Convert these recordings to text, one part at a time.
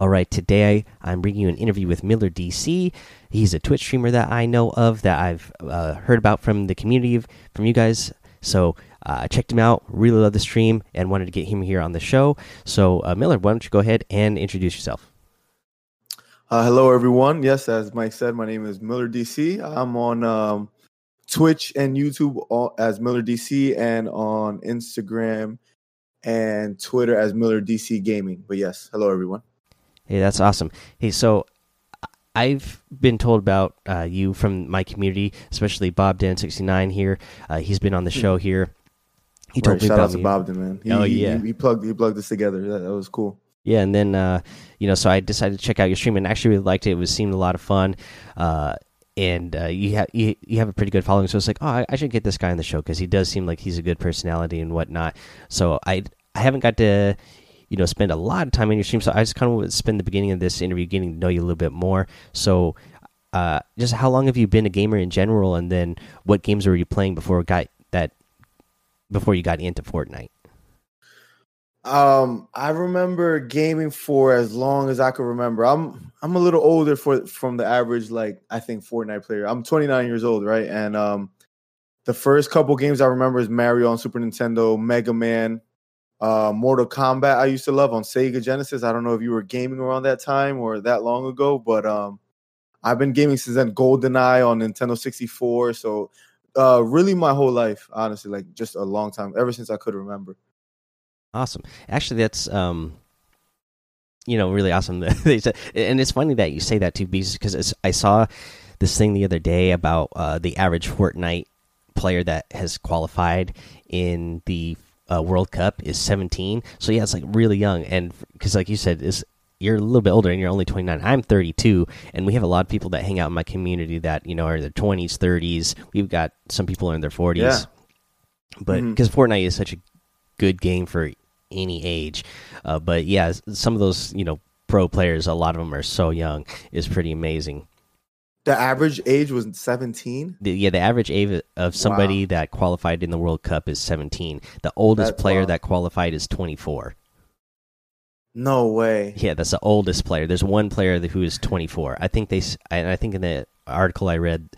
All right, today I'm bringing you an interview with Miller DC. He's a Twitch streamer that I know of that I've uh, heard about from the community from you guys. So uh, I checked him out, really love the stream, and wanted to get him here on the show. So uh, Miller, why don't you go ahead and introduce yourself? Uh, hello, everyone. Yes, as Mike said, my name is Miller DC. I'm on um, Twitch and YouTube as Miller DC, and on Instagram and Twitter as Miller DC Gaming. But yes, hello, everyone. Hey, that's awesome. Hey, so I've been told about uh, you from my community, especially Bob Dan sixty nine here. Uh, he's been on the show here. He told right, me shout about out to Bob Dan, man. He, oh yeah, he, he, plugged he plugged this together. That, that was cool. Yeah, and then uh, you know, so I decided to check out your stream and actually really liked it. It was seemed a lot of fun. Uh, and uh, you have you, you have a pretty good following, so it's like, oh, I, I should get this guy on the show because he does seem like he's a good personality and whatnot. So I I haven't got to you know spend a lot of time in your stream. So I just kind of spend the beginning of this interview getting to know you a little bit more. So uh, just how long have you been a gamer in general, and then what games were you playing before got that before you got into Fortnite? Um, I remember gaming for as long as I could remember. I'm I'm a little older for from the average like I think Fortnite player. I'm 29 years old, right? And um, the first couple games I remember is Mario on Super Nintendo, Mega Man, uh, Mortal Kombat I used to love on Sega Genesis. I don't know if you were gaming around that time or that long ago, but um, I've been gaming since then. GoldenEye on Nintendo 64. So uh, really my whole life, honestly, like just a long time, ever since I could remember. Awesome. Actually, that's um, you know, really awesome. and it's funny that you say that too, because I saw this thing the other day about uh, the average Fortnite player that has qualified in the uh, World Cup is 17. So yeah, it's like really young, and because like you said, is you're a little bit older and you're only 29. I'm 32, and we have a lot of people that hang out in my community that you know are in their 20s, 30s. We've got some people in their 40s. Yeah. But because mm -hmm. Fortnite is such a good game for any age, uh, but yeah, some of those you know pro players, a lot of them are so young, is pretty amazing. The average age was 17. yeah, the average age of somebody wow. that qualified in the World Cup is 17. The oldest that's player that qualified is 24. No way. Yeah, that's the oldest player. There's one player who is 24. I think they and I think in the article I read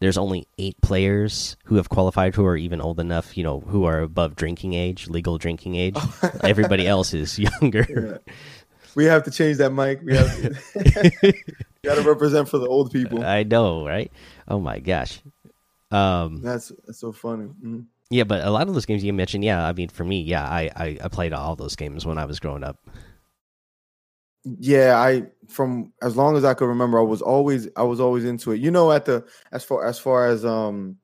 there's only 8 players who have qualified who are even old enough, you know, who are above drinking age, legal drinking age. Oh. Everybody else is younger. Yeah. We have to change that, Mike. We have to got to represent for the old people. I know, right? Oh my gosh. Um, that's that's so funny. Mm -hmm. Yeah, but a lot of those games you mentioned, yeah, I mean, for me, yeah, I, I I played all those games when I was growing up. Yeah, I from as long as I could remember, I was always I was always into it. You know, at the as far as far as um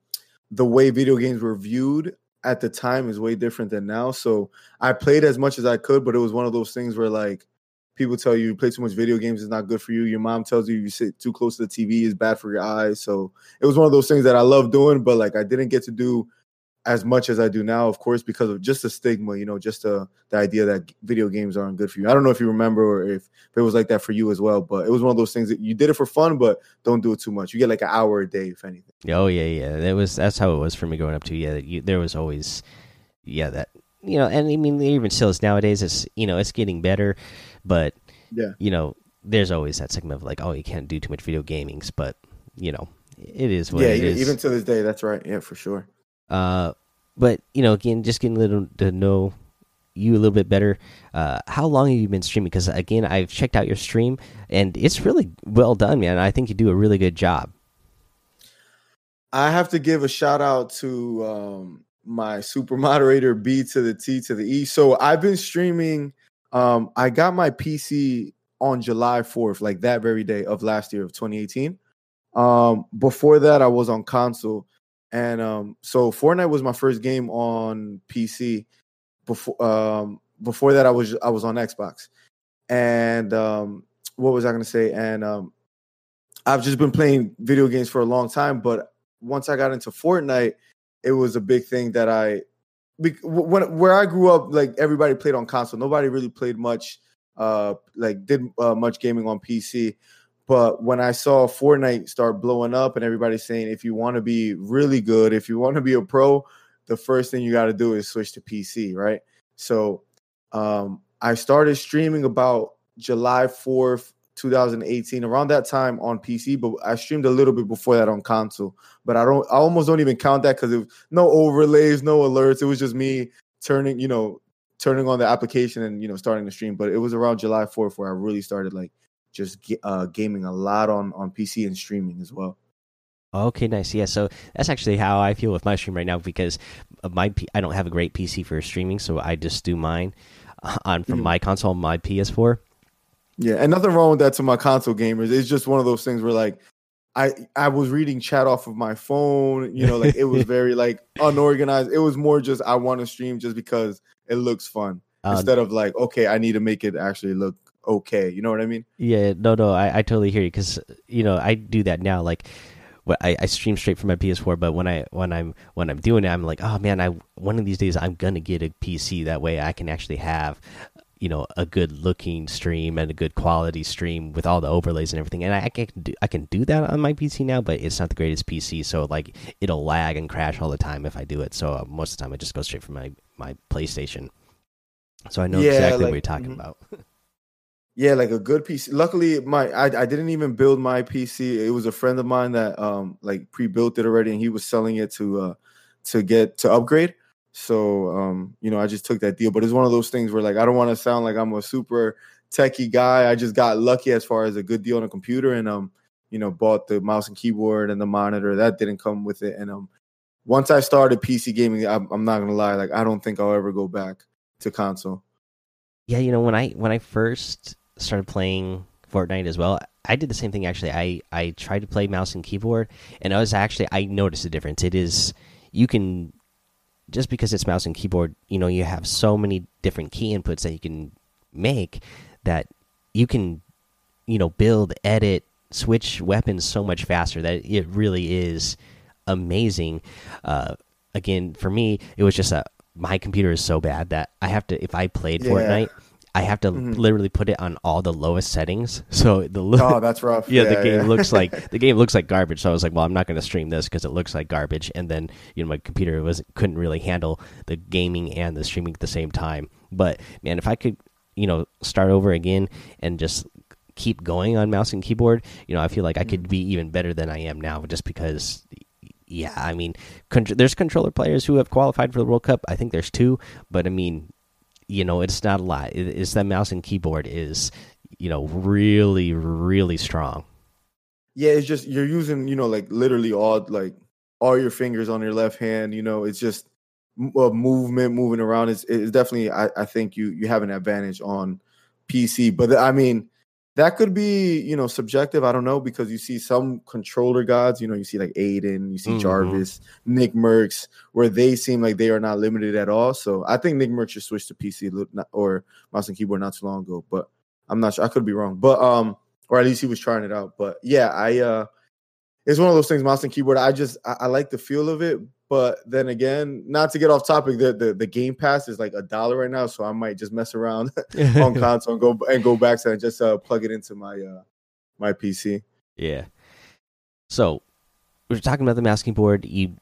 the way video games were viewed at the time is way different than now. So I played as much as I could, but it was one of those things where like people tell you you play too much video games is not good for you. Your mom tells you you sit too close to the TV is bad for your eyes. So it was one of those things that I love doing, but like I didn't get to do as much as I do now, of course, because of just the stigma, you know, just the the idea that video games aren't good for you. I don't know if you remember or if, if it was like that for you as well, but it was one of those things that you did it for fun, but don't do it too much. You get like an hour a day, if anything. Oh yeah, yeah. That was that's how it was for me growing up too. Yeah, you, there was always, yeah, that you know, and I mean, even still, nowadays it's you know it's getting better, but yeah, you know, there's always that segment of like, oh, you can't do too much video gamings, but you know, it is what yeah, it is. even to this day, that's right. Yeah, for sure. Uh, but you know, again, just getting a little to know you a little bit better. Uh, how long have you been streaming? Because again, I've checked out your stream, and it's really well done, man. I think you do a really good job. I have to give a shout out to um, my super moderator B to the T to the E. So I've been streaming. Um, I got my PC on July 4th, like that very day of last year of 2018. Um, before that, I was on console. And um, so Fortnite was my first game on PC. Before um, before that, I was I was on Xbox. And um, what was I going to say? And um, I've just been playing video games for a long time. But once I got into Fortnite, it was a big thing that I when where I grew up, like everybody played on console. Nobody really played much, uh, like did uh, much gaming on PC. But when I saw Fortnite start blowing up and everybody saying, if you want to be really good, if you want to be a pro, the first thing you got to do is switch to PC, right? So um, I started streaming about July 4th, 2018, around that time on PC, but I streamed a little bit before that on console. But I don't I almost don't even count that because it was no overlays, no alerts. It was just me turning, you know, turning on the application and you know starting the stream. But it was around July 4th where I really started like just uh, gaming a lot on on PC and streaming as well. Okay, nice. Yeah, so that's actually how I feel with my stream right now because my P I don't have a great PC for streaming, so I just do mine uh, on from mm -hmm. my console, my PS4. Yeah, and nothing wrong with that to my console gamers. It's just one of those things where like I I was reading chat off of my phone, you know, like it was very like unorganized. It was more just I want to stream just because it looks fun um, instead of like okay, I need to make it actually look okay. You know what I mean? Yeah, no, no, I, I totally hear you because you know I do that now. Like, what I, I stream straight from my PS4, but when I when I'm when I'm doing it, I'm like, oh man, I one of these days I'm gonna get a PC that way I can actually have you know a good looking stream and a good quality stream with all the overlays and everything and I, I, can do I can do that on my PC now but it's not the greatest PC so like it'll lag and crash all the time if I do it so uh, most of the time I just go straight from my my PlayStation so I know yeah, exactly like, what you're talking mm -hmm. about Yeah, like a good PC. Luckily, my I, I didn't even build my PC. It was a friend of mine that um like pre-built it already, and he was selling it to uh to get to upgrade. So um you know I just took that deal. But it's one of those things where like I don't want to sound like I'm a super techie guy. I just got lucky as far as a good deal on a computer, and um you know bought the mouse and keyboard and the monitor that didn't come with it. And um once I started PC gaming, I'm, I'm not gonna lie, like I don't think I'll ever go back to console. Yeah, you know when I when I first started playing Fortnite as well. I did the same thing actually. I I tried to play mouse and keyboard, and I was actually I noticed a difference. It is you can just because it's mouse and keyboard, you know, you have so many different key inputs that you can make that you can you know build, edit, switch weapons so much faster that it really is amazing. Uh, again, for me, it was just a my computer is so bad that I have to if I played yeah. Fortnite I have to mm -hmm. literally put it on all the lowest settings. So the oh, that's rough. Yeah, yeah the game yeah. looks like the game looks like garbage. So I was like, well, I'm not going to stream this because it looks like garbage. And then you know my computer was couldn't really handle the gaming and the streaming at the same time. But man, if I could, you know, start over again and just keep going on mouse and keyboard, you know, I feel like I could mm-hmm. be even better than I am now, just because yeah, I mean, there's controller players who have qualified for the World Cup. I think there's two, but I mean, you know it's not a lot it's that mouse and keyboard is you know really really strong. Yeah it's just you're using you know like literally all like all your fingers on your left hand you know it's just a uh, movement moving around. Is it's definitely I, I think you you have an advantage on pc but i mean that could be you know subjective i don't know because you see some controller gods you know you see like Aydan you see mm-hmm. jarvis Nickmercs where they seem like they are not limited at all. So i think Nickmercs just switched to pc or mouse and keyboard not too long ago but i'm not sure i could be wrong. But um or at least he was trying it out. But yeah i uh it's one of those things mouse and keyboard i just I, I like the feel of it but then again, not to get off topic, the the, the Game Pass is like a dollar right now, so I might just mess around on console and go and go back to and just uh, plug it into my uh, my PC. Yeah. So we're talking about the masking board. You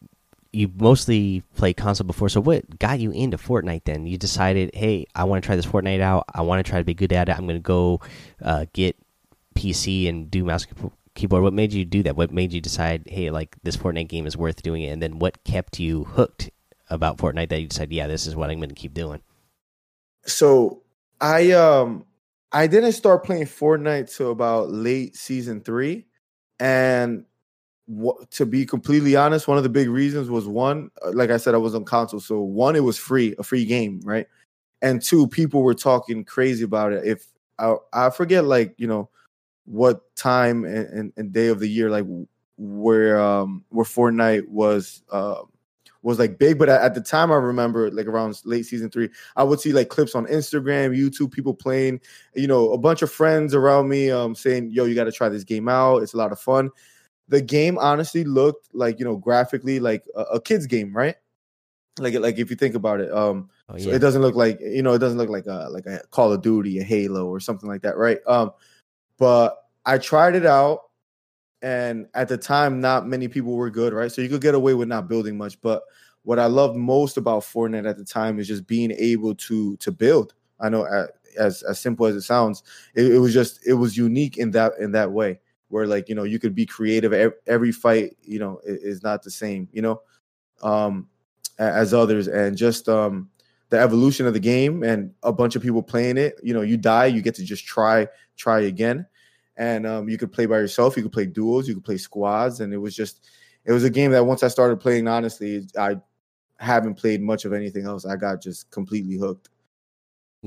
you mostly play console before. So what got you into Fortnite? Then you decided, hey, I want to try this Fortnite out. I want to try to be good at it. I'm going to go uh, get PC and do mouse keyboard. What made you do that? What made you decide, hey, like this Fortnite game is worth doing it? And then what kept you hooked about Fortnite that you decided, yeah, this is what I'm going to keep doing? So I um I didn't start playing Fortnite till about late season three, and to be completely honest, one of the big reasons was one, uh, like I said, I was on console, so one, it was free, a free game, right? And two, people were talking crazy about it. If I, I forget, like you know, what time and, and, and, day of the year like where um where Fortnite was uh was like big, but at, the time I remember like around late season three, I would see like clips on Instagram, YouTube, people playing, you know, a bunch of friends around me um saying, "Yo, you got to try this game out. It's a lot of fun." The game honestly looked like you know graphically like a, a kids game, right? Like like if you think about it, um, oh, yeah. so it doesn't look like you know it doesn't look like a like a Call of Duty, a Halo, or something like that, right? Um, but I tried it out, and at the time, not many people were good, right? So you could get away with not building much. But what I loved most about Fortnite at the time is just being able to to build. I know uh, as as simple as it sounds. It, it, was just it was unique in that in that way where like you know you could be creative. Every fight you know is not the same. You know, um, as others, and just um, the evolution of the game and a bunch of people playing it. You know, you die, you get to just try try again, and um, you could play by yourself. You could play duos. You could play squads, and it was just it was a game that once I started playing, honestly, I haven't played much of anything else. I got just completely hooked.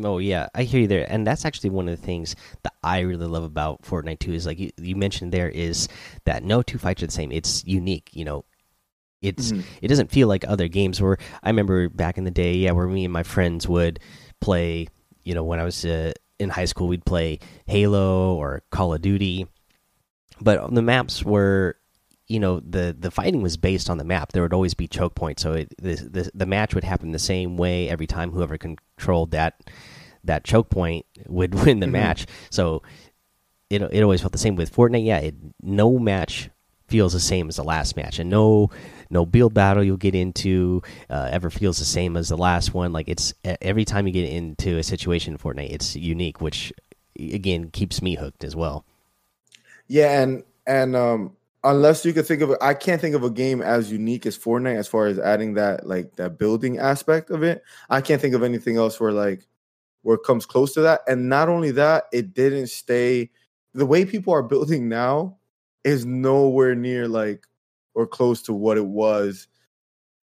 Oh yeah, I hear you there, and that's actually one of the things that I really love about Fortnite too. Is like you, you mentioned there is that no two fights are the same. It's unique. You know, it's mm -hmm. it doesn't feel like other games where I remember back in the day, yeah, where me and my friends would play. You know, when I was uh, in high school, we'd play Halo or Call of Duty, but the maps were you know the the fighting was based on the map. There would always be choke points, so it, the, the the match would happen the same way every time. Whoever controlled that that choke point would win the mm -hmm. match. So it it always felt the same with Fortnite. Yeah, it, no match feels the same as the last match, and no no build battle you'll get into uh, ever feels the same as the last one. Like it's every time you get into a situation in Fortnite, it's unique, which again keeps me hooked as well. Yeah, and and um unless you could think of I can't think of a game as unique as Fortnite as far as adding that like that building aspect of it. I can't think of anything else where like where it comes close to that. And not only that, it didn't stay the way people are building now is nowhere near like or close to what it was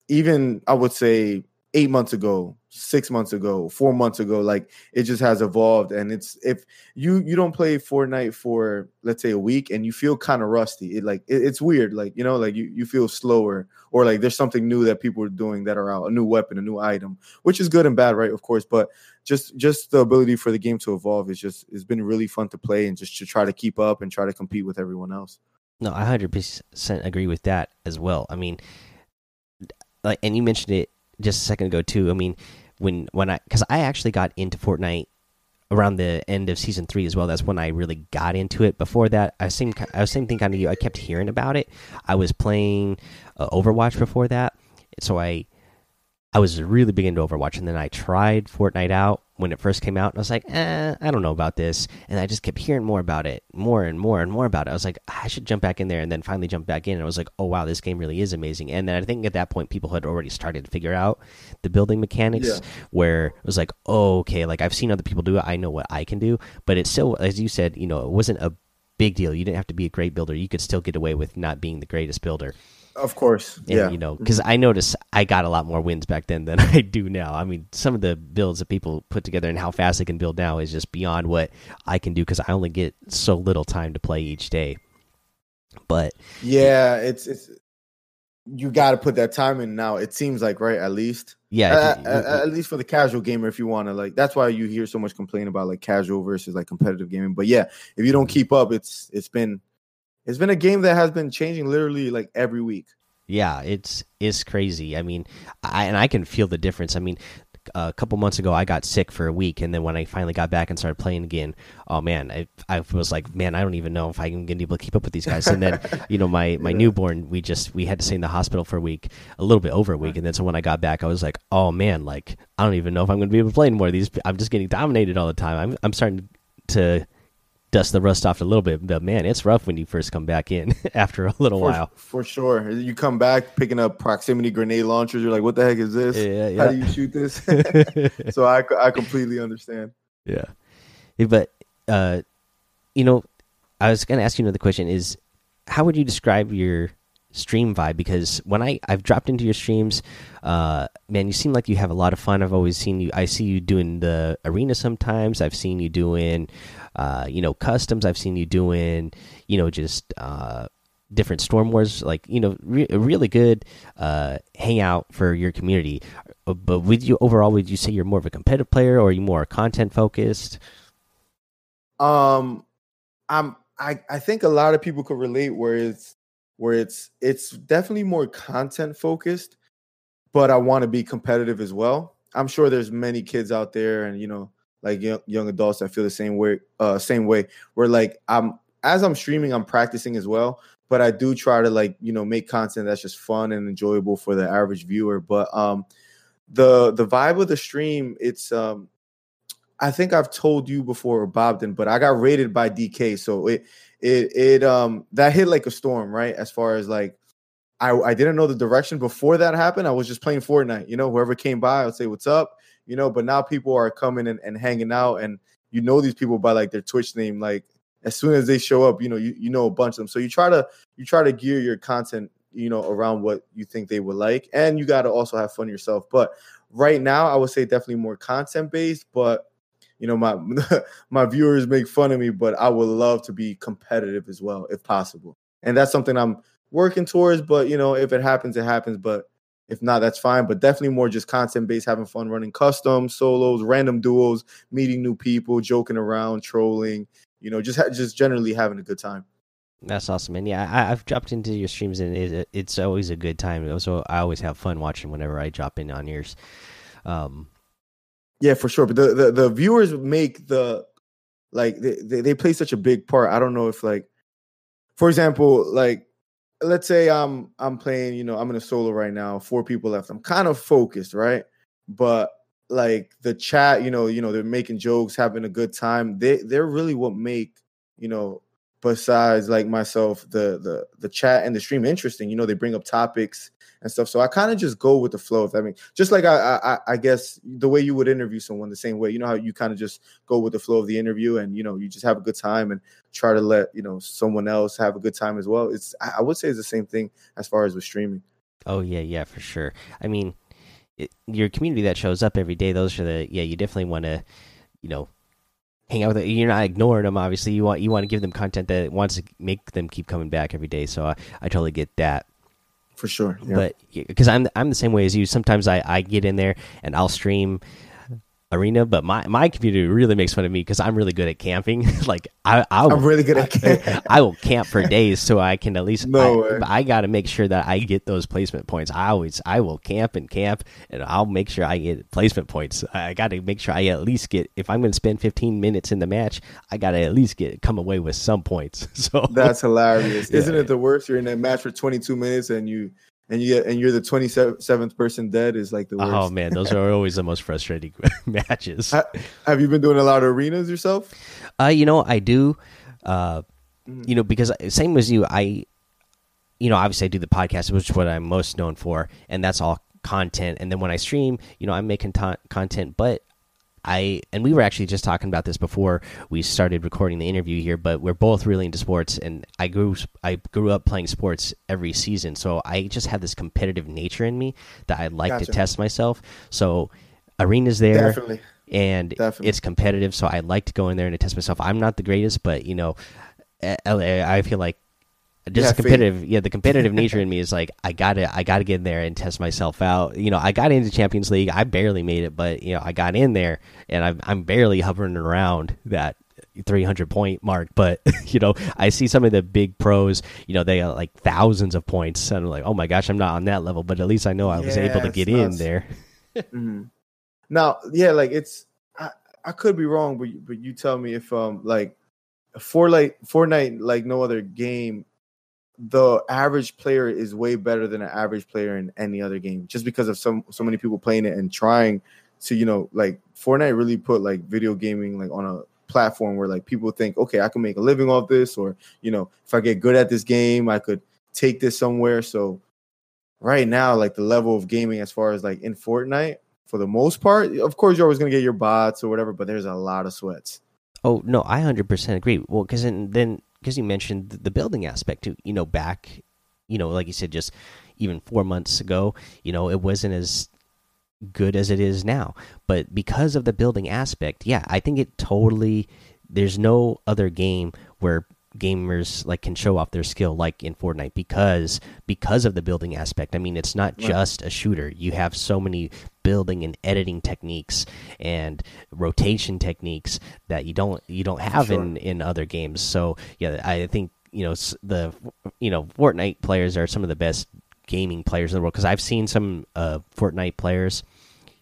even I would say 8 months ago six months ago, four months ago. Like it just has evolved. And it's if you you don't play Fortnite for let's say a week and you feel kind of rusty, it like it, it's weird. Like you know, like you you feel slower or like there's something new that people are doing that are out, a new weapon, a new item, which is good and bad, right? Of course, but just just the ability for the game to evolve is just it's been really fun to play and just to try to keep up and try to compete with everyone else. No, I hundred percent agree with that as well. I mean, like, and you mentioned it just a second ago too. I mean, when when I because I actually got into Fortnite around the end of season three as well. That's when I really got into it. Before that, I same I was same thing kind of you. I kept hearing about it. I was playing uh, Overwatch before that, so I I was really big into Overwatch, and then I tried Fortnite out when it first came out, and I was like, eh, I don't know about this, and I just kept hearing more about it, more and more and more about it. I was like, I should jump back in there, and then finally jump back in, and I was like, oh wow, this game really is amazing. And then I think at that point, people had already started to figure out the building mechanics, yeah. where it was like, oh okay, like I've seen other people do it, I know what I can do, but it's still, as you said, you know, it wasn't a big deal. You didn't have to be a great builder. You could still get away with not being the greatest builder. Of course, and, yeah. You know, mm-hmm. because I noticed I got a lot more wins back then than I do now. I mean, some of the builds that people put together and how fast they can build now is just beyond what I can do because I only get so little time to play each day. But yeah, it's it's you got to put that time in now. It seems like right at least. Yeah, at, at, at least for the casual gamer, if you want to like, that's why you hear so much complain about like casual versus like competitive gaming. But yeah, if you don't mm-hmm. keep up, it's it's been it's been a game that has been changing literally like every week. Yeah, it's it's crazy. I mean, I and I can feel the difference. I mean, a couple months ago I got sick for a week, and then when I finally got back and started playing again, oh man, I, I was like, man, I don't even know if I can get able to keep up with these guys. And then you know, my my yeah. newborn, we just we had to stay in the hospital for a week, a little bit over a week, and then so when I got back, I was like, oh man, like I don't even know if I'm going to be able to play anymore. These I'm just getting dominated all the time. I'm I'm starting to dust the rust off a little bit. But man, it's rough when you first come back in after a little for, while. For sure, you come back picking up proximity grenade launchers. You're like, what the heck is this? Yeah, yeah. How do you shoot this? so I I completely understand. Yeah, but uh, you know, I was going to ask you another question: Is how would you describe your stream vibe because when I I've dropped into your streams, uh, man, you seem like you have a lot of fun. I've always seen you. I see you doing the arena sometimes. I've seen you doing, uh, you know, customs. I've seen you doing, you know, just uh, different storm wars. Like you know, re really good uh, hangout for your community. Uh, but with you overall, would you say you're more of a competitive player or are you more content focused? Um, I'm. I I think a lot of people could relate where it's where it's it's definitely more content focused, but I want to be competitive as well. I'm sure there's many kids out there and you know like young, young adults that feel the same way uh same way where like I'm as I'm streaming I'm practicing as well, but I do try to like, you know, make content that's just fun and enjoyable for the average viewer, but um the the vibe of the stream it's um I think I've told you before, or but I got rated by DK, so it it it um that hit like a storm, right? As far as like I I didn't know the direction before that happened. I was just playing Fortnite, you know. Whoever came by, I'd say what's up, you know. But now people are coming and, and hanging out, and you know these people by like their Twitch name. Like as soon as they show up, you know you you know a bunch of them. So you try to you try to gear your content, you know, around what you think they would like, and you got to also have fun yourself. But right now, I would say definitely more content based, but you know my my viewers make fun of me but i would love to be competitive as well if possible and that's something i'm working towards but you know if it happens it happens but if not that's fine but definitely more just content based having fun running custom solos random duos meeting new people joking around trolling you know just just generally having a good time that's awesome and yeah I, have dropped into your streams and it, it's always a good time So i always have fun watching whenever i drop in on yours um yeah, for sure. But the, the, the viewers make the like they, they play such a big part. I don't know if like for example, like let's say I'm I'm playing, you know, I'm in a solo right now, four people left. I'm kind of focused, right? But like the chat, you know, you know, they're making jokes, having a good time. They they're really what make, you know, besides like myself, the the the chat and the stream interesting. You know, they bring up topics and stuff. So I kind of just go with the flow. If that makes just like I, I I guess the way you would interview someone the same way. You know how you kind of just go with the flow of the interview, and you know you just have a good time and try to let you know someone else have a good time as well. It's I would say it's the same thing as far as with streaming. Oh yeah, yeah, for sure. I mean, it, your community that shows up every day. Those are the yeah. You definitely want to, you know, hang out with it. You're not ignoring them. Obviously, you want you want to give them content that wants to make them keep coming back every day. So I, I totally get that for sure. Yeah. But because I'm I'm the same way as you. Sometimes I I get in there and I'll stream arena, but my my community really makes fun of me because I'm really good at camping. like I, I am really good at camping. I, will camp for days so I can at least. No I, I got to make sure that I get those placement points. I always I will camp and camp, and I'll make sure I get placement points. I got to make sure I at least get. If I'm going to spend 15 minutes in the match, I got to at least get come away with some points. So that's hilarious, yeah. isn't it? The worst you're in that match for 22 minutes and you and you get, and you're the 27th person dead is like the worst. Oh man, those are always the most frustrating matches. Have you been doing a lot of arenas yourself? Uh, you know, I do. Uh, mm. you know, because same as you, I, you know, obviously I do the podcast, which is what I'm most known for, and that's all content. And then when I stream, you know, I'm making content, but I and we were actually just talking about this before we started recording the interview here, but we're both really into sports, and I grew I grew up playing sports every season, so I just have this competitive nature in me that I like gotcha. to test myself. So arenas there, Definitely. and Definitely. it's competitive, so I like to go in there and to test myself. I'm not the greatest, but you know, eh, I feel like just yeah, competitive yeah the competitive nature in me is like i gotta i gotta get in there and test myself out. You know i got into champions league. I barely made it but you know i got in there and i'm, I'm barely hovering around that 300 point mark. But you know i see some of the big pros you know they got like thousands of points. And i'm like oh my gosh i'm not on that level. But at least i know i was able to get in there. Mm -hmm. now yeah like it's I, I could be wrong but but you tell me if um like Fortnite, Fortnite, like no other game, the average player is way better than an average player in any other game just because of some so many people playing it and trying to you know like Fortnite really put like video gaming like on a platform where like people think okay I can make a living off this or you know if I get good at this game I could take this somewhere so right now like the level of gaming as far as like in Fortnite for the most part of course you're always going to get your bots or whatever but there's a lot of sweats Oh no, I hundred percent agree. Well, because then because you mentioned the building aspect too. You know, back, you know, like you said, just even four months ago, you know, it wasn't as good as it is now. But because of the building aspect, yeah, I think it totally. There's no other game where gamers like can show off their skill like in Fortnite because because of the building aspect. I mean, it's not right. just a shooter. You have so many building and editing techniques and rotation techniques that you don't you don't have sure. in in other games. So, yeah, I think, you know, the you know, Fortnite players are some of the best gaming players in the world because I've seen some uh Fortnite players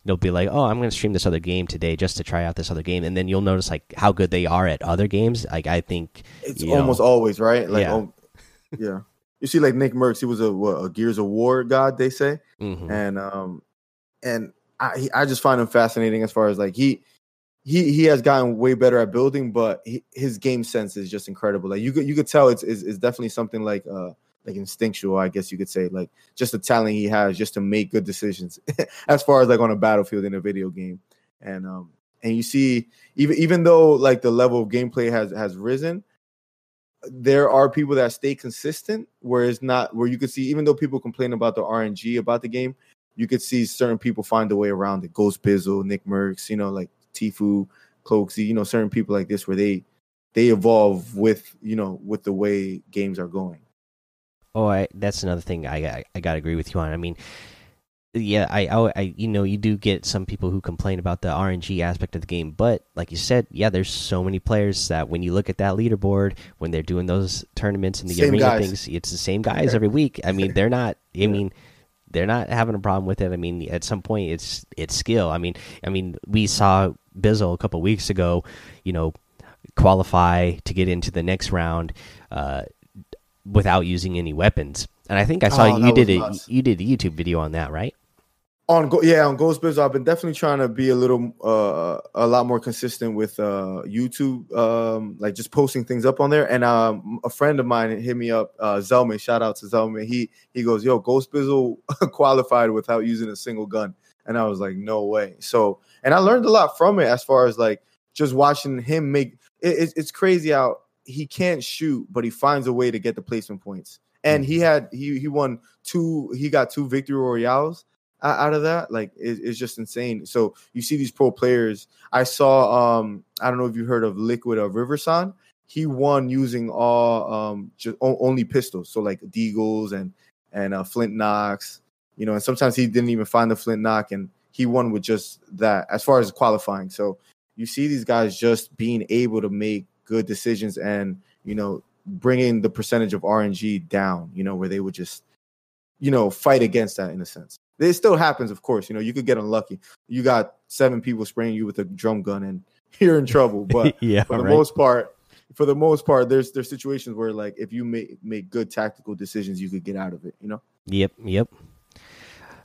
they'll be like, "Oh, I'm going to stream this other game today just to try out this other game," and then you'll notice like how good they are at other games. Like I think it's almost know, always right. Like, yeah. Oh, yeah. You see, like Nick Mercs, he was a, what, a Gears of War god, they say, mm -hmm. and um, and I I just find him fascinating as far as like he he he has gotten way better at building, but he, his game sense is just incredible. Like you could you could tell it's is it's definitely something like uh like instinctual, I guess you could say, like just the talent he has just to make good decisions as far as like on a battlefield in a video game. And um and you see even even though like the level of gameplay has has risen, there are people that stay consistent where it's not where you could see even though people complain about the RNG about the game, you could see certain people find a way around it. Ghost Bizzle, Nick Mercs, you know, like Tfue, Cloakzy, you know, certain people like this where they they evolve with you know with the way games are going. Oh, I, that's another thing I, I I gotta agree with you on. I mean, yeah, I, I, I you know you do get some people who complain about the RNG aspect of the game, but like you said, yeah, there's so many players that when you look at that leaderboard when they're doing those tournaments and the same arena guys. things, it's the same guys every week. I mean, they're not. I yeah. They're not having a problem with it. I mean, at some point, it's it's skill. I mean, I mean, we saw Bizzle a couple weeks ago, you know, qualify to get into the next round uh, without using any weapons. And I think I saw oh, you did a you did a YouTube video on that, right? On go yeah on Ghost Biz, I've been definitely trying to be a little uh a lot more consistent with uh YouTube um like just posting things up on there. And um a friend of mine hit me up uh Zelman. Shout out to Zelman. He he goes yo Ghost Bizzle qualified without using a single gun. And I was like no way. So and I learned a lot from it as far as like just watching him make it, it's crazy how he can't shoot but he finds a way to get the placement points. And he mm-hmm. had he he won two he got two victory royales out of that. Like it, it's just insane. So you see these pro players. I saw um I don't know if you heard of Liquid of Riversan. He won using all um just only pistols. So like Deagles and and uh, Flint Knocks. You know, and sometimes he didn't even find the Flint Knock, and he won with just that as far as qualifying. So you see these guys just being able to make good decisions and you know bringing the percentage of RNG down. You know, where they would just you know fight against that in a sense. It still happens, of course. You know, you could get unlucky. You got seven people spraying you with a drum gun, and you're in trouble. But yeah, for the right. most part, for the most part, there's there's situations where like if you make make good tactical decisions, you could get out of it. You know. Yep. Yep.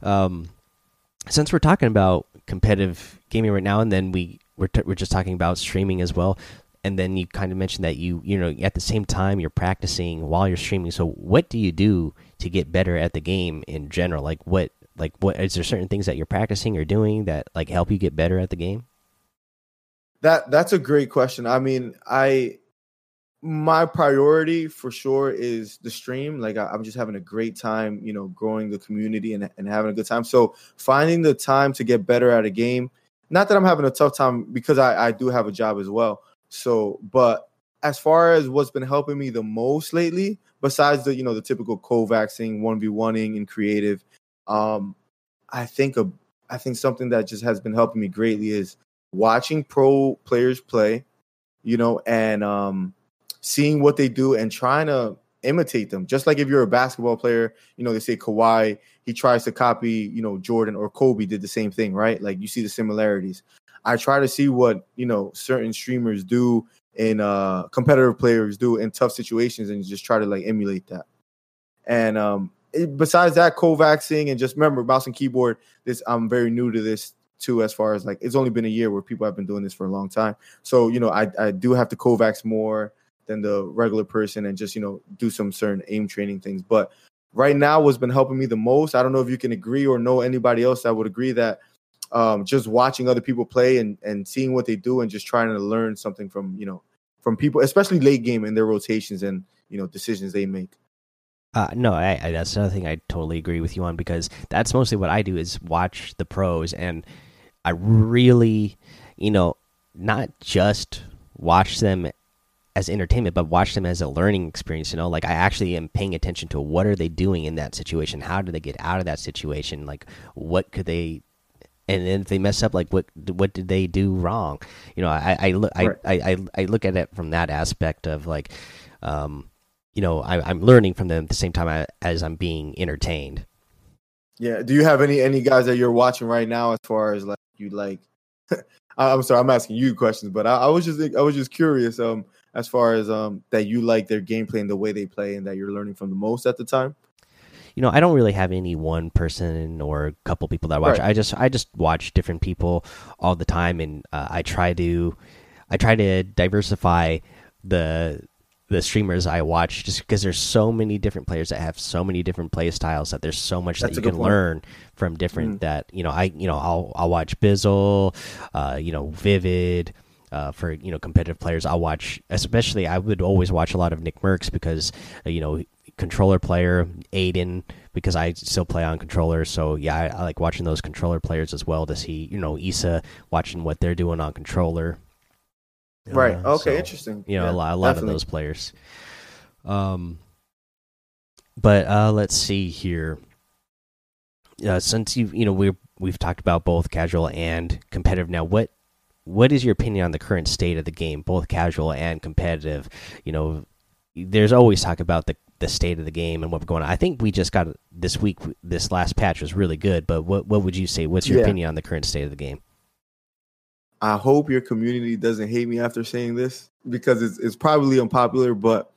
Um, since we're talking about competitive gaming right now, and then we we're we're just talking about streaming as well and then you kind of mentioned that you you know at the same time you're practicing while you're streaming so what do you do to get better at the game in general like what like, what is there certain things that you're practicing or doing that like help you get better at the game? That that's a great question. I mean, I my priority for sure is the stream. Like I, am just having a great time, you know, growing the community and, and having a good time. So finding the time to get better at a game. Not that I'm having a tough time because I, I do have a job as well. So, but as far as what's been helping me the most lately, besides the you know the typical co-vaxing, one v oneing, and creative, um, I think a I think something that just has been helping me greatly is watching pro players play, you know, and um, seeing what they do and trying to imitate them. Just like if you're a basketball player, you know, they say Kawhi, he tries to copy, you know, Jordan or Kobe did the same thing, right? Like you see the similarities. I try to see what, you know, certain streamers do and uh competitive players do in tough situations and just try to like emulate that. And um besides that, co-vaxing and just remember mouse and keyboard. This I'm very new to this too, as far as like it's only been a year where people have been doing this for a long time. So you know, I I do have to co-vax more than the regular person and just you know do some certain aim training things. But right now, what's been helping me the most, I don't know if you can agree or know anybody else that would agree that um, just watching other people play and and seeing what they do and just trying to learn something from you know from people, especially late game and their rotations and you know decisions they make. Uh, no, I, I, that's another thing I totally agree with you on because that's mostly what I do is watch the pros, and I really, you know, not just watch them as entertainment, but watch them as a learning experience. You know, like I actually am paying attention to what are they doing in that situation, how do they get out of that situation, like what could they, and then if they mess up, like what what did they do wrong? You know, I I look right. I, I I look at it from that aspect of like, um, you know I, am learning from them at the same time as I'm being entertained. Yeah. Do you have any any guys that you're watching right now as far as like you like? I'm sorry, I'm asking you questions, but I, I, was just I was just curious um as far as um that you like their gameplay and the way they play and that you're learning from the most at the time. you know, I don't really have any one person or a couple people that I watch. Right. I just I just watch different people all the time, and uh, I try to I try to diversify the the streamers I watch just because there's so many different players that have so many different play styles that there's so much That's that you can point. learn from different Mhm. that you know I you know I'll I'll watch Bizzle, uh, you know Vivid. Uh, for you know competitive players, I'll watch. Especially, I would always watch a lot of Nick Mercs because uh, you know controller player Aydan because I still play on controller. So yeah, I, I like watching those controller players as well to see you know Issa watching what they're doing on controller. Right. Uh, Okay. so, interesting. You know, Yeah, a lot, a lot of those players. Um, but uh, let's see here. Uh, since you you know we we've talked about both casual and competitive. Now, what what is your opinion on the current state of the game, both casual and competitive? You know, there's always talk about the the state of the game and what's going on. I think we just got this week. This last patch was really good. But what what would you say? What's your Yeah. opinion on the current state of the game? I hope your community doesn't hate me after saying this because it's it's probably unpopular, but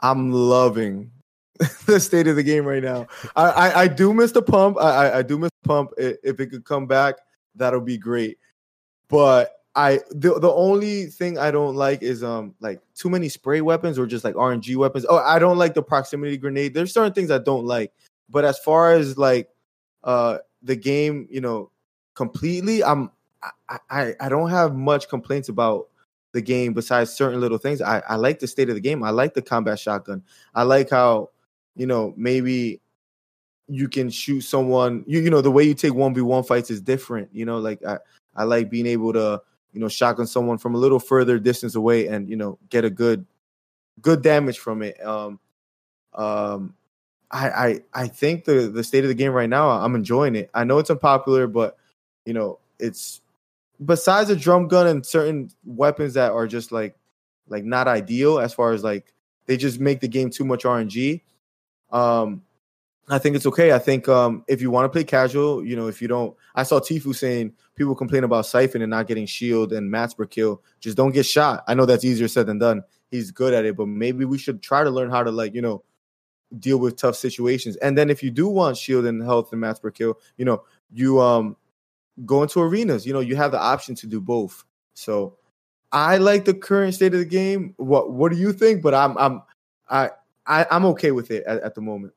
I'm loving the state of the game right now. I I, I do miss the pump. I, I I do miss the pump. If it could come back, that'll be great. But I the the only thing I don't like is um like too many spray weapons or just like RNG weapons. Oh, I don't like the proximity grenade. There's certain things I don't like. But as far as like uh the game, you know, completely, I'm I, I I don't have much complaints about the game besides certain little things. I, I like the state of the game. I like the combat shotgun. I like how, you know, maybe you can shoot someone, you you know, the way you take 1v1 fights is different. You know, like I, I like being able to, you know, shotgun someone from a little further distance away and, you know, get a good good damage from it. Um um I I I think the the state of the game right now, I'm enjoying it. I know it's unpopular, but you know, it's besides a drum gun and certain weapons that are just like like not ideal as far as like they just make the game too much RNG. Um I think it's okay. I think um if you want to play casual, you know, if you don't I saw Tfue saying people complain about Siphon and not getting shield and mats per kill. Just don't get shot. I know that's easier said than done. He's good at it, but maybe we should try to learn how to like, you know, deal with tough situations. And then if you do want shield and health and mats per kill, you know, you um go to arenas. You know, you have the option to do both. So I like the current state of the game. What what do you think? But I'm I'm I, I I'm okay with it at, at the moment.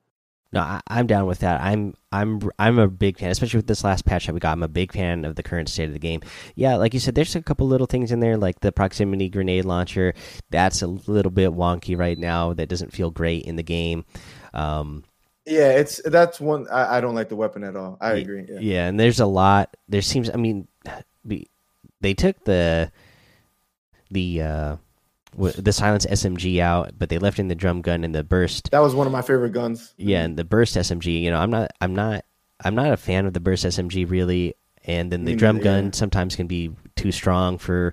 No, I, I'm down with that. I'm I'm I'm a big fan, especially with this last patch that we got. I'm a big fan of the current state of the game. Yeah, like you said, there's a couple little things in there, like the proximity grenade launcher. That's a little bit wonky right now. That doesn't feel great in the game. Um, Yeah, it's that's one I, I don't like the weapon at all. I agree. Yeah. yeah, and there's a lot. There seems. I mean, they took the the uh w- the silence SMG out, but they left in the drum gun and the burst. That was one of my favorite guns. Yeah, and the burst SMG. You know, I'm not. I'm not. I'm not a fan of the burst SMG really. And then the drum gun sometimes can be too strong for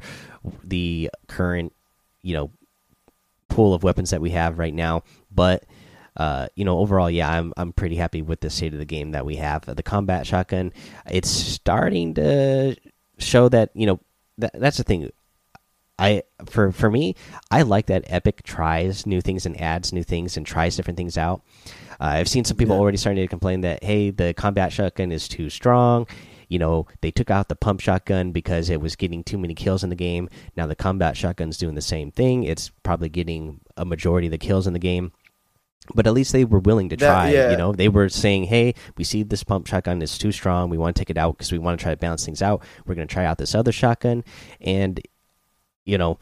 the current, you know, pool of weapons that we have right now. But uh, you know, overall, yeah, I'm I'm pretty happy with the state of the game that we have. The combat shotgun, it's starting to show that you know that that's the thing. I for for me, I like that Epic tries new things and adds new things and tries different things out. Uh, I've seen some people Yeah. already starting to complain that hey, the combat shotgun is too strong. You know, they took out the pump shotgun because it was getting too many kills in the game. Now the combat shotgun's doing the same thing. It's probably getting a majority of the kills in the game. But at least they were willing to That- try. yeah. You know, they were saying, "Hey, we see this pump shotgun is too strong. We want to take it out because we want to try to balance things out. We're going to try out this other shotgun." And you know,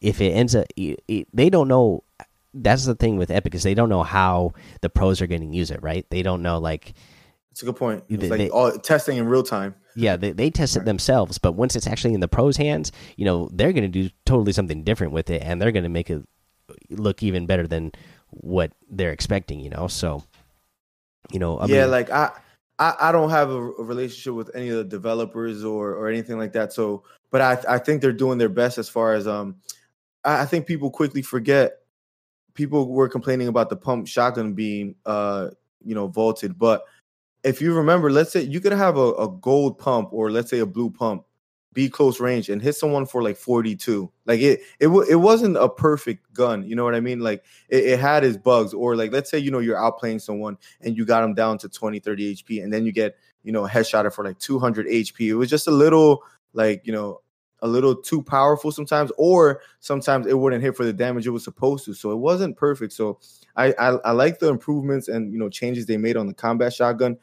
if it ends up, they don't know. That's the thing with Epic is they don't know how the pros are going to use it. Right? They don't know like It's a good point. It's They- like all testing in real time. yeah, they, they test it themselves, but once it's actually in the pros' hands, you know, they're going to do totally something different with it, and they're going to make it look even better than what they're expecting. You know, so you know, I yeah, mean, like I, I I don't have a, a relationship with any of the developers or or anything like that. So, but I I think they're doing their best as far as um, I, I think people quickly forget. People were complaining about the pump shotgun being uh you know vaulted, but if you remember, let's say you could have a, a gold pump or let's say a blue pump. Be close range and hit someone for like 42. Like it it it wasn't a perfect gun, you know what I mean? Like it, it had its bugs or like let's say you know you're outplaying someone and you got them down to 20 30 HP and then you get, you know, headshot for like 200 HP. It was just a little like, you know, a little too powerful sometimes or sometimes it wouldn't hit for the damage it was supposed to. So it wasn't perfect. So I I, I like the improvements and you know changes they made on the combat shotgun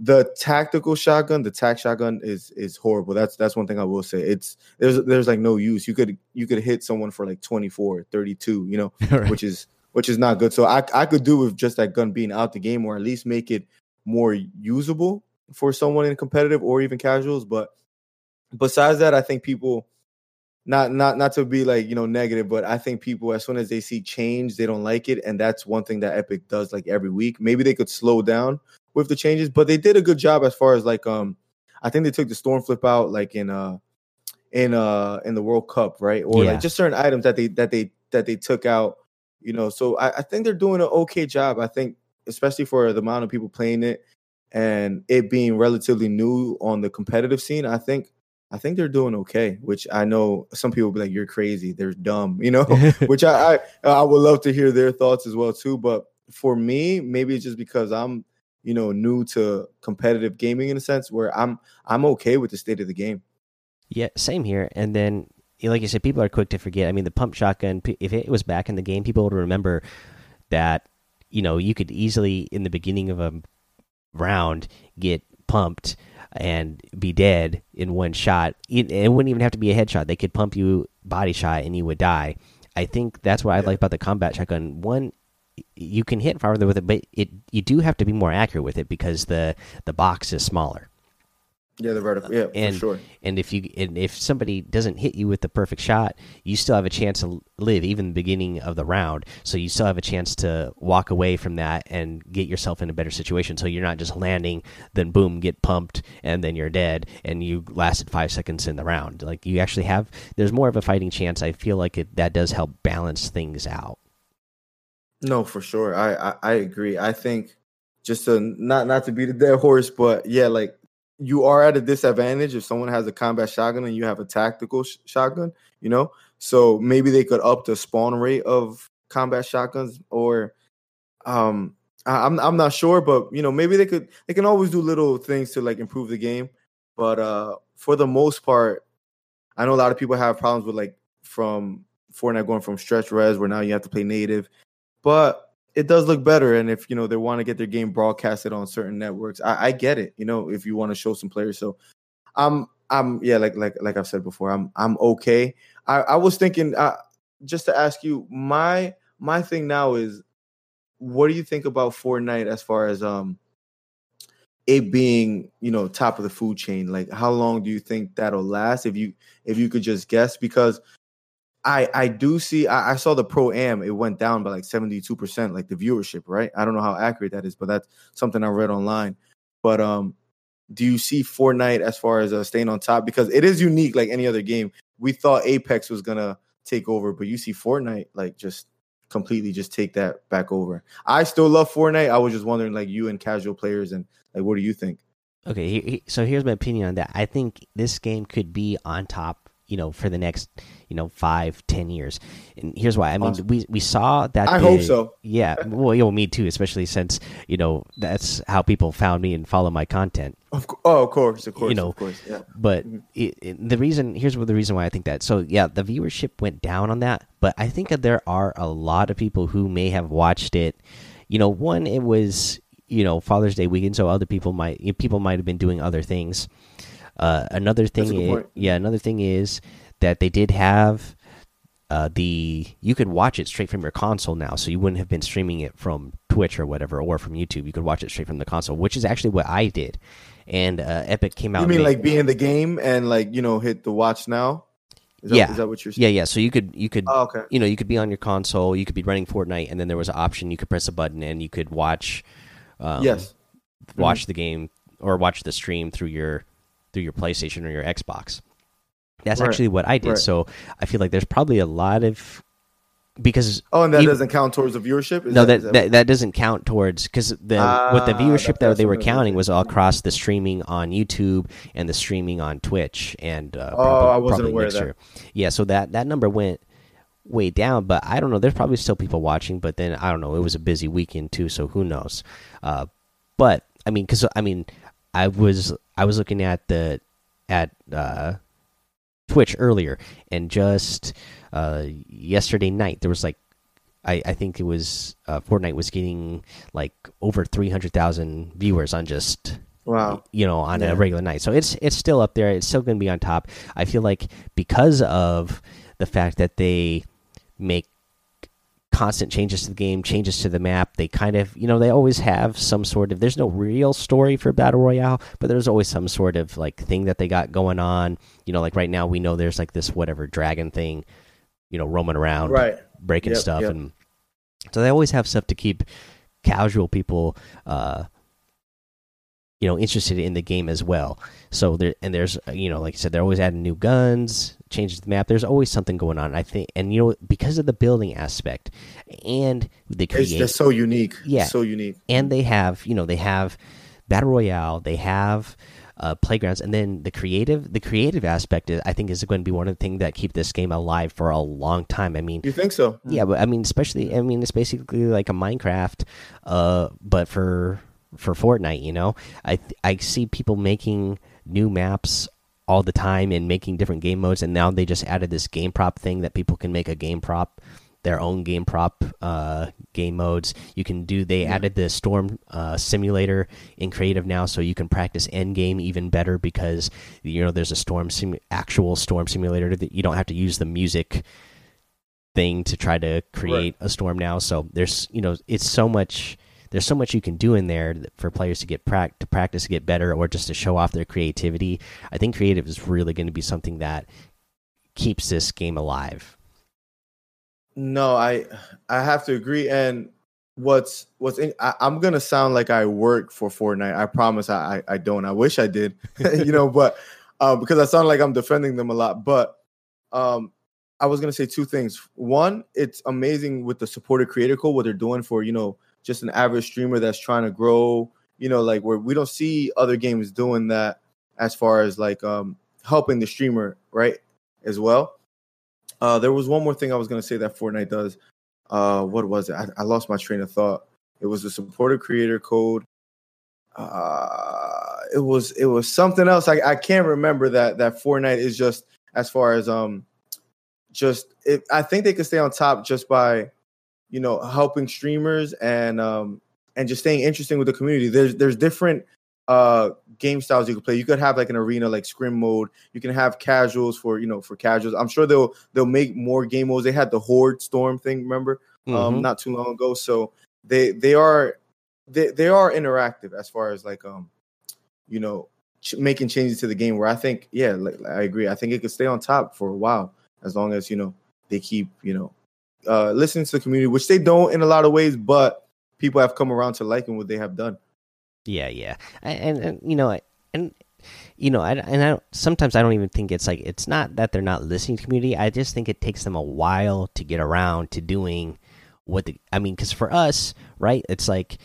the tactical shotgun, the tac shotgun is is horrible. That's that's one thing I will say. It's there's there's like no use. You could you could hit someone for like 24, 32, you know, right. which is which is not good. So I I could do with just that gun being out the game or at least make it more usable for someone in competitive or even casuals, but besides that I think people not not not to be like, you know, negative, but I think people as soon as they see change, they don't like it and that's one thing that Epic does like every week. Maybe they could slow down with the changes, but they did a good job as far as like um I think they took the storm flip out like in uh in uh in the World Cup, right? Or yeah. like just certain items that they that they that they took out, you know. So I, I think they're doing an okay job. I think especially for the amount of people playing it and it being relatively new on the competitive scene, I think I think they're doing okay. Which I know some people be like, "You're crazy, they're dumb," you know. which I, I I would love to hear their thoughts as well too. But for me, maybe it's just because I'm you know new to competitive gaming in a sense where i'm i'm okay with the state of the game. Yeah same here. And then like you said people are quick to forget. I mean the pump shotgun if it was back in the game people would remember that you know you could easily in the beginning of a round get pumped and be dead in one shot. It, it wouldn't even have to be a headshot. They could pump you body shot and you would die. I think that's what i like about the combat shotgun. One you can hit farther with it, but it you do have to be more accurate with it because the the box is smaller. Yeah, the vertical. Yeah, and, sure. And if you and if somebody doesn't hit you with the perfect shot, you still have a chance to live, even the beginning of the round. So you still have a chance to walk away from that and get yourself in a better situation. So you're not just landing, then boom, get pumped, and then you're dead, and you lasted five seconds in the round. Like you actually have, there's more of a fighting chance. I feel like it that does help balance things out. No, for sure. I, I, I agree. I think just to not not to be the dead horse, but yeah, like you are at a disadvantage if someone has a combat shotgun and you have a tactical sh- shotgun. You know, so maybe they could up the spawn rate of combat shotguns, or um, I, I'm I'm not sure, but you know, maybe they could they can always do little things to like improve the game. But uh, for the most part, I know a lot of people have problems with like from Fortnite going from stretch res where now you have to play native but it does look better. And if you know they want to get their game broadcasted on certain networks, I, I get it. You know, if you want to show some players, so I'm I'm yeah, like like like I've said before, I'm I'm okay. I I was thinking uh, just to ask you my my thing now is what do you think about Fortnite as far as um it being you know top of the food chain like how long do you think that'll last if you if you could just guess because I I do see I, I, saw the pro am it went down by like 72% like the viewership right? I don't know how accurate that is but that's something I read online. But um do you see Fortnite as far as uh, staying on top? Because it is unique like any other game. We thought Apex was gonna take over but you see Fortnite like just completely just take that back over. I still love Fortnite. I was just wondering like you and casual players and like what do you think? Okay so here's my opinion on that. I think this game could be on top you know for the next you know five ten years. And here's why. I mean awesome. we we saw that i the, hope so. Yeah. Well you know me too especially since you know that's how people found me and follow my content. Of oh of course of course you know of course yeah. but mm -hmm. it, it, the reason here's what the reason why i think that. So yeah the viewership went down on that but i think that there are a lot of people who may have watched it. You know one it was you know father's day weekend so other people might people might have been doing other things. Uh, another thing, is, yeah, another thing is that they did have uh, the you could watch it straight from your console now, so you wouldn't have been streaming it from Twitch or whatever or from YouTube. You could watch it straight from the console, which is actually what I did. And uh, Epic came out. You mean like be in the game and like you know hit the watch now? Is that, yeah, is that what you're saying? Yeah, yeah. So you could you could oh, okay. you know you could be on your console, you could be running Fortnite, and then there was an option you could press a button and you could watch. Um, yes. Watch mm -hmm. the game or watch the stream through your through your PlayStation or your Xbox. That's right. actually what I did. Right. So I feel like there's probably a lot of because Oh, and that Even- doesn't count towards the viewership. Is no that, is that that doesn't count towards because the what the Ah, viewership that- that they were what it is. counting was all across the streaming on YouTube and the streaming on Twitch and uh, Oh, probably, I wasn't aware of that. Yeah, so that that number went way down, but I don't know. There's probably still people watching, but then I don't know. It was a busy weekend too, so who knows? Uh, but I mean, because I mean, I was I was looking at the at uh, Twitch earlier, and just uh, yesterday night there was like I, I think it was uh, Fortnite was getting like over three hundred thousand viewers on just Wow. you know on Yeah. a regular night. So it's it's still up there. It's still going to be on top. I feel like because of the fact that they make constant changes to the game, changes to the map, they kind of you know they always have some sort of. There's no real story for battle royale, but there's always some sort of like thing that they got going on. You know, like right now we know there's like this whatever dragon thing, you know, roaming around Right. breaking Yep, stuff yep. and so they always have stuff to keep casual people uh you know interested in the game as well so there and there's uh, you know like i said they're always adding new guns changes the map there's always something going on i think and you know because of the building aspect and the It's create just so unique. Yeah. So unique. and they have you know they have battle royale they have uh, playgrounds and then the creative the creative aspect is, i think is going to be one of the things that keep this game alive for a long time i mean You think so? yeah, but I mean, especially I mean, it's basically like a Minecraft, uh, but for for Fortnite. You know, I I see people making new maps all the time and making different game modes, and now they just added this game prop thing that people can make a game prop, their own game prop uh, game modes. You can do. They added the storm uh, simulator in creative now, so you can practice end game even better because you know there's a storm sim actual storm simulator that you don't have to use the music thing to try to create a storm now. So there's you know it's so much there's so much you can do in there for players to get prac to practice to get better or just to show off their creativity. I think creative is really going to be something that keeps this game alive. No, I I have to agree. And what's what's in, I, I'm gonna sound like I work for Fortnite. I promise I I, I don't. I wish I did, you know, but uh, because I sound like I'm defending them a lot. But um, I was gonna say two things. One, it's amazing with the supported creator code what they're doing for you know just an average streamer that's trying to grow. You know, like where we don't see other games doing that as far as like um helping the streamer right as well. Uh, there was one more thing I was gonna say that Fortnite does. Uh, what was it? I, I lost my train of thought. It was the supported creator code. Uh, it was it was something else. I, I can't remember that that Fortnite is just as far as um just it, I think they could stay on top just by you know helping streamers and um and just staying interesting with the community. There's there's different uh game styles you could play. You could have like an arena like scrim mode. You can have casuals for you know for casuals. I'm sure they'll they'll make more game modes. They had the horde storm thing, remember? Um Mhm. not too long ago. So they they are they they are interactive as far as like um you know ch- making changes to the game where I think yeah, like, I agree. I think it could stay on top for a while as long as you know they keep you know uh listening to the community, which they don't in a lot of ways, but people have come around to liking what they have done. Yeah, yeah, and, and, you know, and you know, I, and I don't, sometimes I don't even think it's like it's not that they're not listening to community. I just think it takes them a while to get around to doing what the. I mean, because for us, right, it's like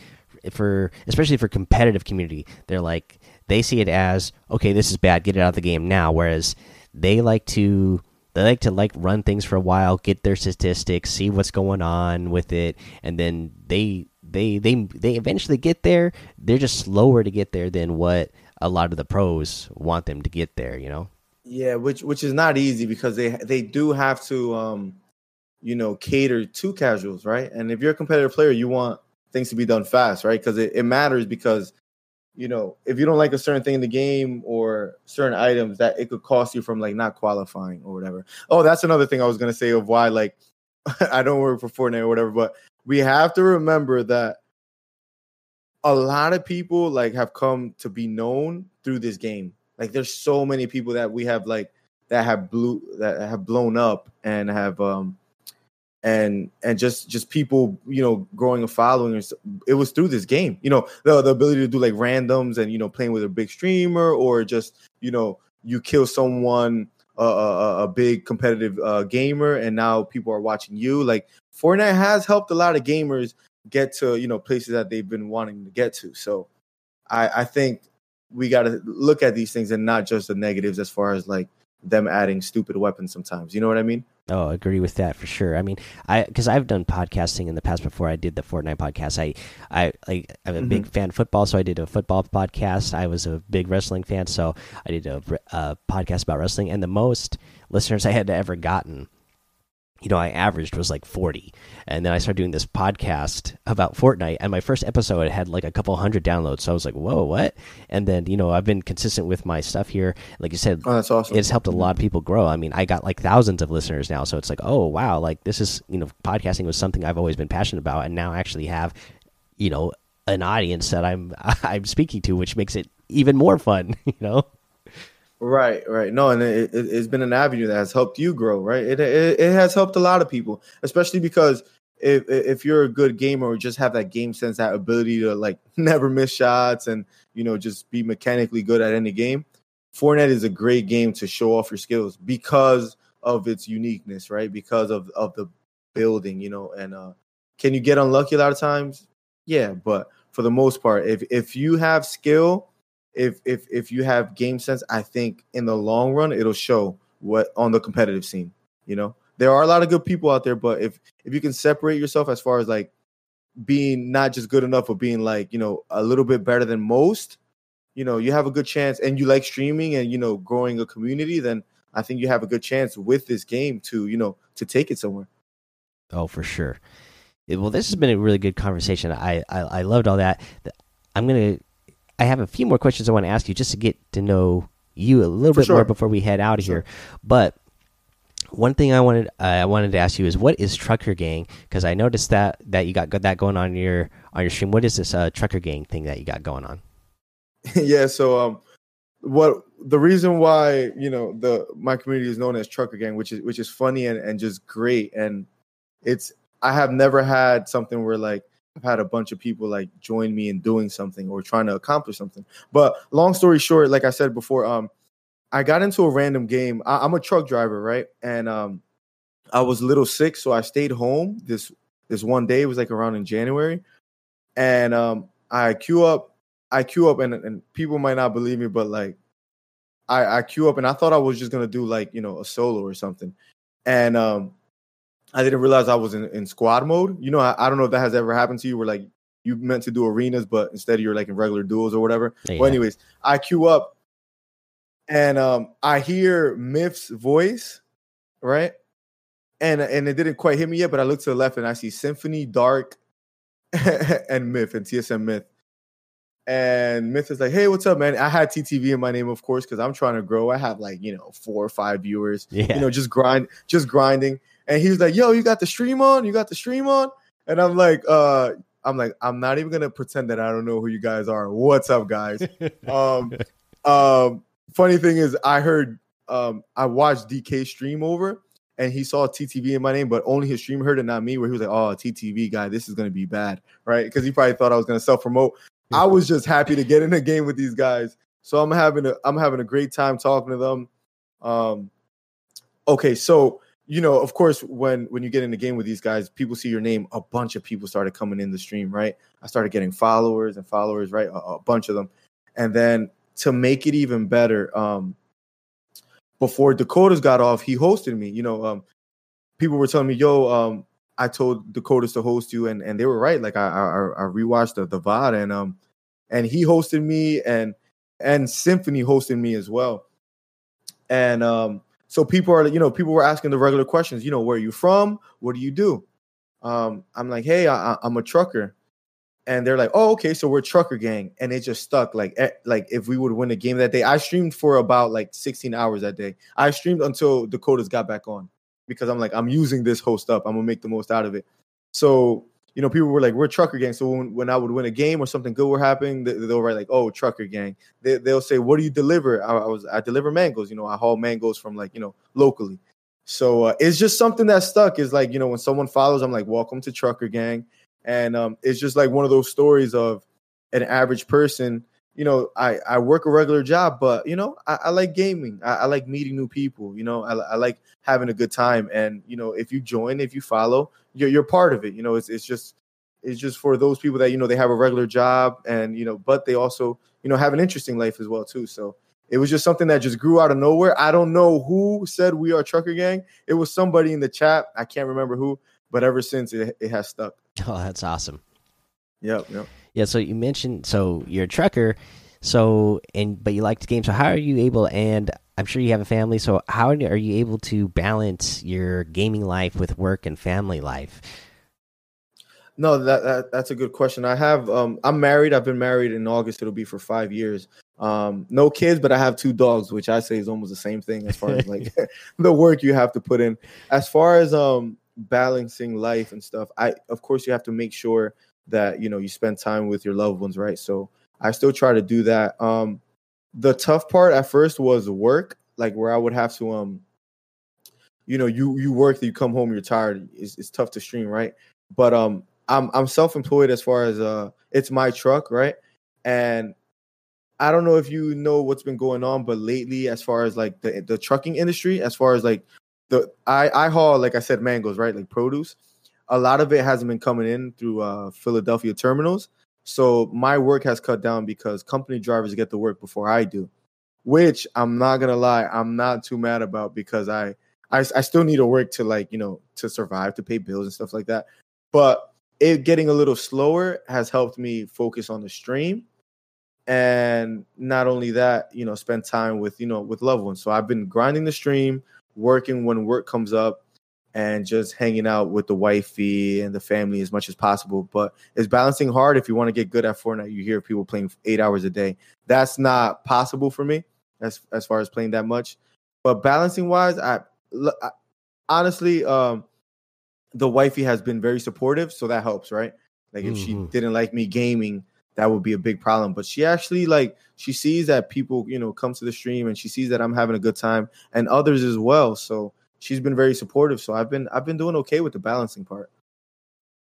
for especially for competitive community, they're like they see it as okay, this is bad, get it out of the game now. Whereas they like to they like to like run things for a while, get their statistics, see what's going on with it, and then they they they they eventually get there. They're just slower to get there than what a lot of the pros want them to get there. You know. Yeah, which which is not easy because they they do have to um you know cater to casuals, right? And if you're a competitive player, you want things to be done fast, right? Because it, it matters because you know if you don't like a certain thing in the game or certain items that it could cost you from like not qualifying or whatever. Oh, that's another thing I was gonna say of why like I don't work for Fortnite or whatever, but we have to remember that a lot of people like have come to be known through this game. Like there's so many people that we have like that have blew that have blown up and have um and and just just people you know growing a following it was through this game you know the, the ability to do like randoms and you know playing with a big streamer or just you know you kill someone a, a, big competitive uh, gamer, and now people are watching you. Like Fortnite has helped a lot of gamers get to you know places that they've been wanting to get to. So I, I think we got to look at these things and not just the negatives as far as like them adding stupid weapons sometimes. You know what I mean? Oh, I agree with that for sure. I mean, I because I've done podcasting in the past before I did the Fortnite podcast. I I like I'm a mm -hmm. big mm-hmm. fan of football, so I did a football podcast. I was a big wrestling fan, so I did a, a podcast about wrestling. And the most listeners I had ever gotten you know, I averaged was like 40. And then I started doing this podcast about Fortnite. And my first episode had like a couple hundred downloads. So I was like, whoa, what? And then, you know, I've been consistent with my stuff here. Like you said, oh, that's awesome. It's helped a lot of people grow. I mean, I got like thousands of listeners now. So it's like, oh, wow. Like this is, you know, podcasting was something I've always been passionate about. And now I actually have, you know, an audience that I'm I'm speaking to, which makes it even more fun, you know? Right, right. No, and it, it, has been an avenue that has helped you grow, right? It, it, it has helped a lot of people, especially because if if you're a good gamer or just have that game sense, that ability to like never miss shots and you know just be mechanically good at any game, Fortnite is a great game to show off your skills because of its uniqueness, right? Because of of the building, you know. And uh can you get unlucky a lot of times? Yeah, but for the most part, if if you have skill if if if you have game sense, I think in the long run it'll show what on the competitive scene. You know, there are a lot of good people out there, but if if you can separate yourself as far as like being not just good enough, but being like you know a little bit better than most, you know, you have a good chance. And you like streaming and you know growing a community, then I think you have a good chance with this game to you know to take it somewhere. Oh, for sure. Well, this has been a really good conversation. I I, I loved all that. I'm gonna I have a few more questions I want to ask you just to get to know you a little For bit sure. more before we head out of here. But one thing I wanted uh, I wanted to ask you is what is Trucker Gang? Because I noticed that that you got that going on your on your stream. What is this uh, Trucker Gang thing that you got going on? yeah, so um, what the reason why you know the my community is known as Trucker Gang, which is which is funny and, and just great, and it's I have never had something where like I've had a bunch of people like join me in doing something or trying to accomplish something. But long story short, like I said before, um, I got into a random game. I, am a truck driver, right? And um, I was a little sick, so I stayed home this this one day. It was like around in January, and um, I queue up. I queue up, and and people might not believe me, but like, I I queue up, and I thought I was just gonna do like you know a solo or something, and um, I didn't realize I was in, in squad mode. You know, I, I, don't know if that has ever happened to you where like you meant to do arenas, but instead you're like in regular duels or whatever. Yeah. Well, anyways, I queue up and um I hear Myth's voice, right? And and it didn't quite hit me yet, but I look to the left and I see Symfuhny, Dark, and Myth and TSM Myth. And Myth is like, hey, what's up, man? I had TTV in my name, of course, because I'm trying to grow. I have like, you know, four or five viewers. Yeah. You know, just grind, just grinding and he's like, "Yo, you got the stream on? You got the stream on?" And I'm like, "Uh, I'm like, I'm not even gonna pretend that I don't know who you guys are. What's up, guys?" um, um, funny thing is, I heard, um, I watched DK stream over, and he saw TTV in my name, but only his stream heard it, not me. Where he was like, "Oh, TTV guy, this is gonna be bad, right?" Because he probably thought I was gonna self promote. I was just happy to get in the game with these guys, so I'm having a I'm having a great time talking to them. Um, okay, so you know, of course, when when you get in the game with these guys, people see your name. A bunch of people started coming in the stream, right? I started getting followers and followers, right? A, a bunch of them, and then to make it even better, um, before Dakotaz got off, he hosted me. You know, um, people were telling me, "Yo, um, I told Dakotaz to host you," and and they were right. Like I I, I rewatched the the VOD, and um, and he hosted me, and and Symfuhny hosted me as well, and um so people are, you know, people were asking the regular questions. You know, where are you from? What do you do? Um, I'm like, hey, I, am a trucker, and they're like, oh, okay, so we're trucker gang, and it just stuck. Like, like if we would win a game that day, I streamed for about like 16 hours that day. I streamed until Dakotaz got back on because I'm like, I'm using this host up. I'm gonna make the most out of it. So you know, people were like, "We're trucker gang." So when, when I would win a game or something good were happening, they, will write like, "Oh, trucker gang." They, will say, "What do you deliver?" I, I, was I deliver mangoes. You know, I haul mangoes from like you know locally. So uh, it's just something that stuck. Is like you know when someone follows, I'm like, "Welcome to trucker gang," and um, it's just like one of those stories of an average person you know, I I work a regular job, but you know, I, I like gaming. I, I, like meeting new people. You know, I, I like having a good time. And you know, if you join, if you follow, you're you're part of it. You know, it's it's just it's just for those people that you know they have a regular job and you know, but they also you know have an interesting life as well too. So it was just something that just grew out of nowhere. I don't know who said we are trucker gang. It was somebody in the chat. I can't remember who, but ever since it, it has stuck. Oh, that's awesome. Yep, yep. Yeah, so you mentioned so you're a trucker, so and but you like the game. So how are you able and I'm sure you have a family, so how are you able to balance your gaming life with work and family life? No, that, that that's a good question. I have um I'm married. I've been married in August. It'll be for five years. Um, no kids, but I have two dogs, which I say is almost the same thing as far as like the work you have to put in. As far as um balancing life and stuff, I of course you have to make sure that you know you spend time with your loved ones, right? So I still try to do that. Um, the tough part at first was work, like where I would have to um, you know, you you work, you come home, you're tired. It's, it's tough to stream, right? But um, I'm I'm self-employed as far as uh, it's my truck, right? And I don't know if you know what's been going on, but lately, as far as like the the trucking industry, as far as like the I I haul like I said mangoes, right? Like produce. A lot of it hasn't been coming in through uh, Philadelphia terminals. So my work has cut down because company drivers get to work before I do, which I'm not gonna lie, I'm not too mad about because I I, I still need to work to like you know to survive, to pay bills and stuff like that. But it getting a little slower has helped me focus on the stream and not only that you know spend time with you know with loved ones so i've been grinding the stream working when work comes up and just hanging out with the wifey and the family as much as possible but it's balancing hard if you want to get good at fortnite you hear people playing eight hours a day that's not possible for me as as far as playing that much but balancing wise i, I honestly um the wifey has been very supportive so that helps right like if mm-hmm. she didn't like me gaming that would be a big problem. But she actually like she sees that people, you know, come to the stream and she sees that I'm having a good time and others as well. So she's been very supportive. So I've been I've been doing okay with the balancing part.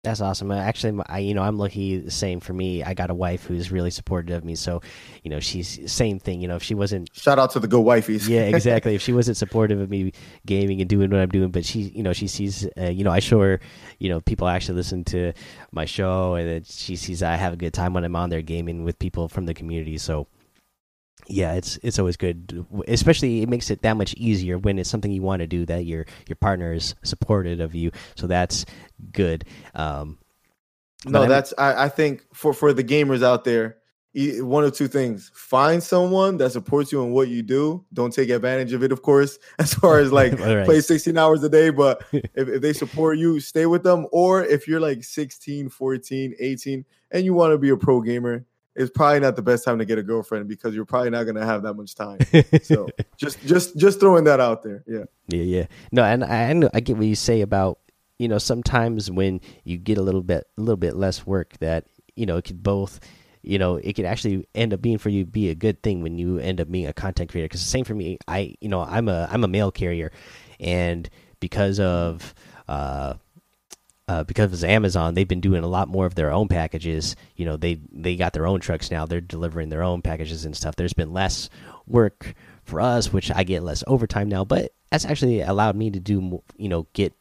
That's awesome. Actually, I you know I'm lucky. The same for me. I got a wife who's really supportive of me. So, you know, she's same thing. You know, if she wasn't shout out to the good wifeys. yeah, exactly. if she wasn't supportive of me gaming and doing what I'm doing, but she, you know, she sees, uh, you know, I show her, you know, people actually listen to my show, and she sees I have a good time when I'm on there gaming with people from the community. So, yeah, it's it's always good, especially it makes it that much easier when it's something you want to do that your your partner is supportive of you. So that's good. Um, no, that's I, I think for for the gamers out there, one of two things: find someone that supports you in what you do. Don't take advantage of it, of course, as far as like right. play 16 hours a day. But if, if they support you, stay with them. Or if you're like 16, 14, 18, and you want to be a pro gamer, it's probably not the best time to get a girlfriend because you're probably not going to have that much time. so just just just throwing that out there. Yeah. Yeah, yeah. No, and I I, I get what you say about you know sometimes when you get a little bit a little bit less work that you know it could both you know it could actually end up being for you be a good thing when you end up being a content creator because the same for me i you know i'm a i'm a mail carrier and because of uh uh, because of Amazon, they've been doing a lot more of their own packages. You know, they they got their own trucks now. They're delivering their own packages and stuff. There's been less work for us, which I get less overtime now. But that's actually allowed me to do, you know, get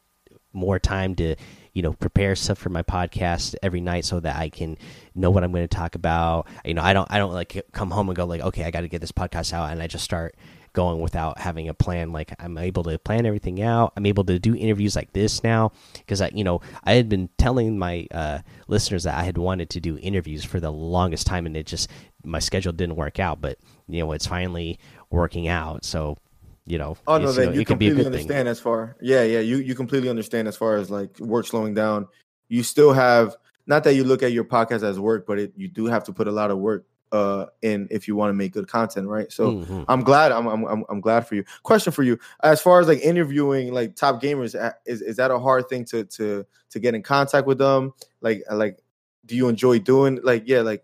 more time to, you know, prepare stuff for my podcast every night so that I can know what I'm going to talk about. You know, I don't I don't like come home and go like, okay, I got to get this podcast out, and I just start going without having a plan. Like I'm able to plan everything out. I'm able to do interviews like this now because I, you know, I had been telling my uh, listeners that I had wanted to do interviews for the longest time, and it just my schedule didn't work out. But you know, it's finally working out. So you know, oh no, that you, know, you completely understand thing. as far yeah, yeah, you you completely understand as far as like work slowing down. You still have not that you look at your podcast as work, but it, you do have to put a lot of work uh in if you want to make good content right? So mm-hmm. i'm glad I'm, I'm i'm glad for you. Question for you as far as like interviewing like top gamers is, is that a hard thing to to to get in contact with them? Like uh, like do you enjoy doing like yeah like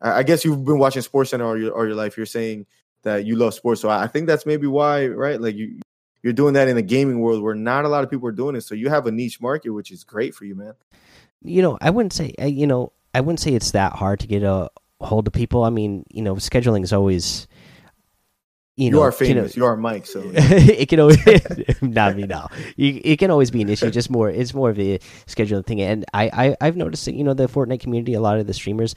i guess you've been watching SportsCenter all your, all your life you're saying that you love sports so i think that's maybe why right? Like you you're doing that in the gaming world where not a lot of people are doing it so you have a niche market which is great for you man. You know i wouldn't say you know i wouldn't say it's that hard to get a hold of people. I mean, you know, scheduling is always. You, know, are can- famous. You are Mike. So it can always not me now. It can always be an issue. Just more, it's more of a scheduling thing. And I, I, I've noticed that you know the Fortnite community, a lot of the streamers,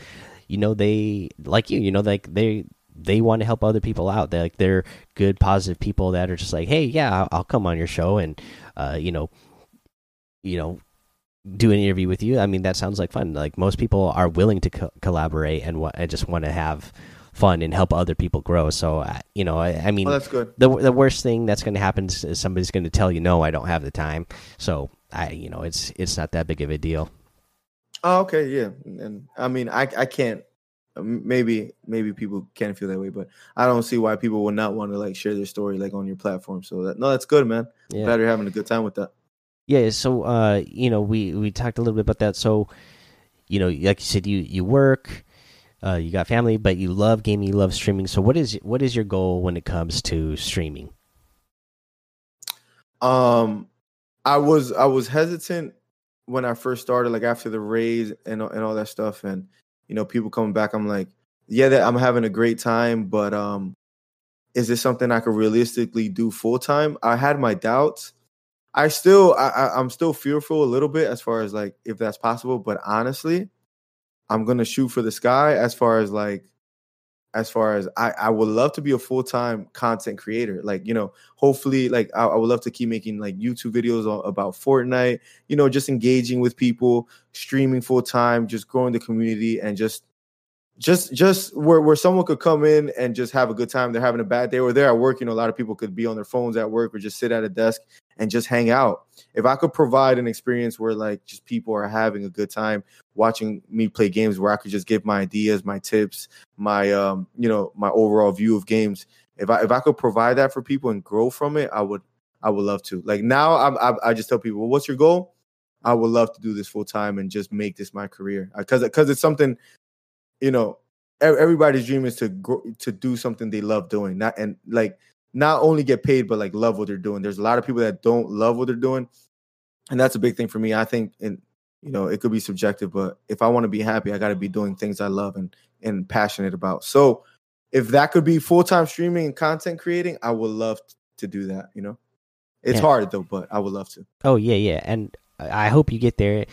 you know, they like you, you know, like they they want to help other people out. They like they're good, positive people that are just like, hey, yeah, I'll, I'll come on your show and, uh, you know, you know, do an interview with you. I mean, that sounds like fun. Like most people are willing to co collaborate and, and just want to have fun and help other people grow. So, uh, you know, I, I mean, well, that's good. the the worst thing that's going to happen is, somebody's going to tell you no, I don't have the time. So I, you know, it's it's not that big of a deal. Oh, okay, yeah. And I mean, I I can't. Maybe maybe people can feel that way, but I don't see why people would not want to like share their story like on your platform. So that no, that's good, man. Yeah, Glad you're having a good time with that. Yeah. So uh, you know, we we talked a little bit about that. So, you know, like you said, you you work, uh, you got family, but you love gaming, you love streaming. So what is what is your goal when it comes to streaming? Um, I was I was hesitant when I first started, like after the raise and and all that stuff, and you know, people coming back. I'm like, yeah, that I'm having a great time, but um, is this something I could realistically do full time? I had my doubts. I still I, I'm still fearful a little bit as far as like if that's possible, but honestly, I'm gonna shoot for the sky as far as like as far as I, I would love to be a full-time content creator. Like you know hopefully like I, I would love to keep making like youtube videos about fortnite you know just engaging with people streaming full-time just growing the community and just just just where, where someone could come in and just have a good time. They're having a bad day or they're at work you know a lot of people could be on their phones at work or just sit at a desk and just hang out. If i could provide an experience where like just people are having a good time watching me play games where i could just give my ideas my tips my um you know my overall view of games if i if i could provide that for people and grow from it i would i would love to. Like now i'm i, I just tell people well, what's your goal? I would love to do this full time and just make this my career. Because because it's something you know everybody's dream is to grow to do something they love doing not and like not only get paid but like love what they're doing there's a lot of people that don't love what they're doing and that's a big thing for me i think and you know it could be subjective but if i want to be happy i got to be doing things i love and and passionate about so if that could be full-time streaming and content creating i would love to do that you know it's Yeah. hard though but i would love to Oh yeah, yeah, and I hope you get there.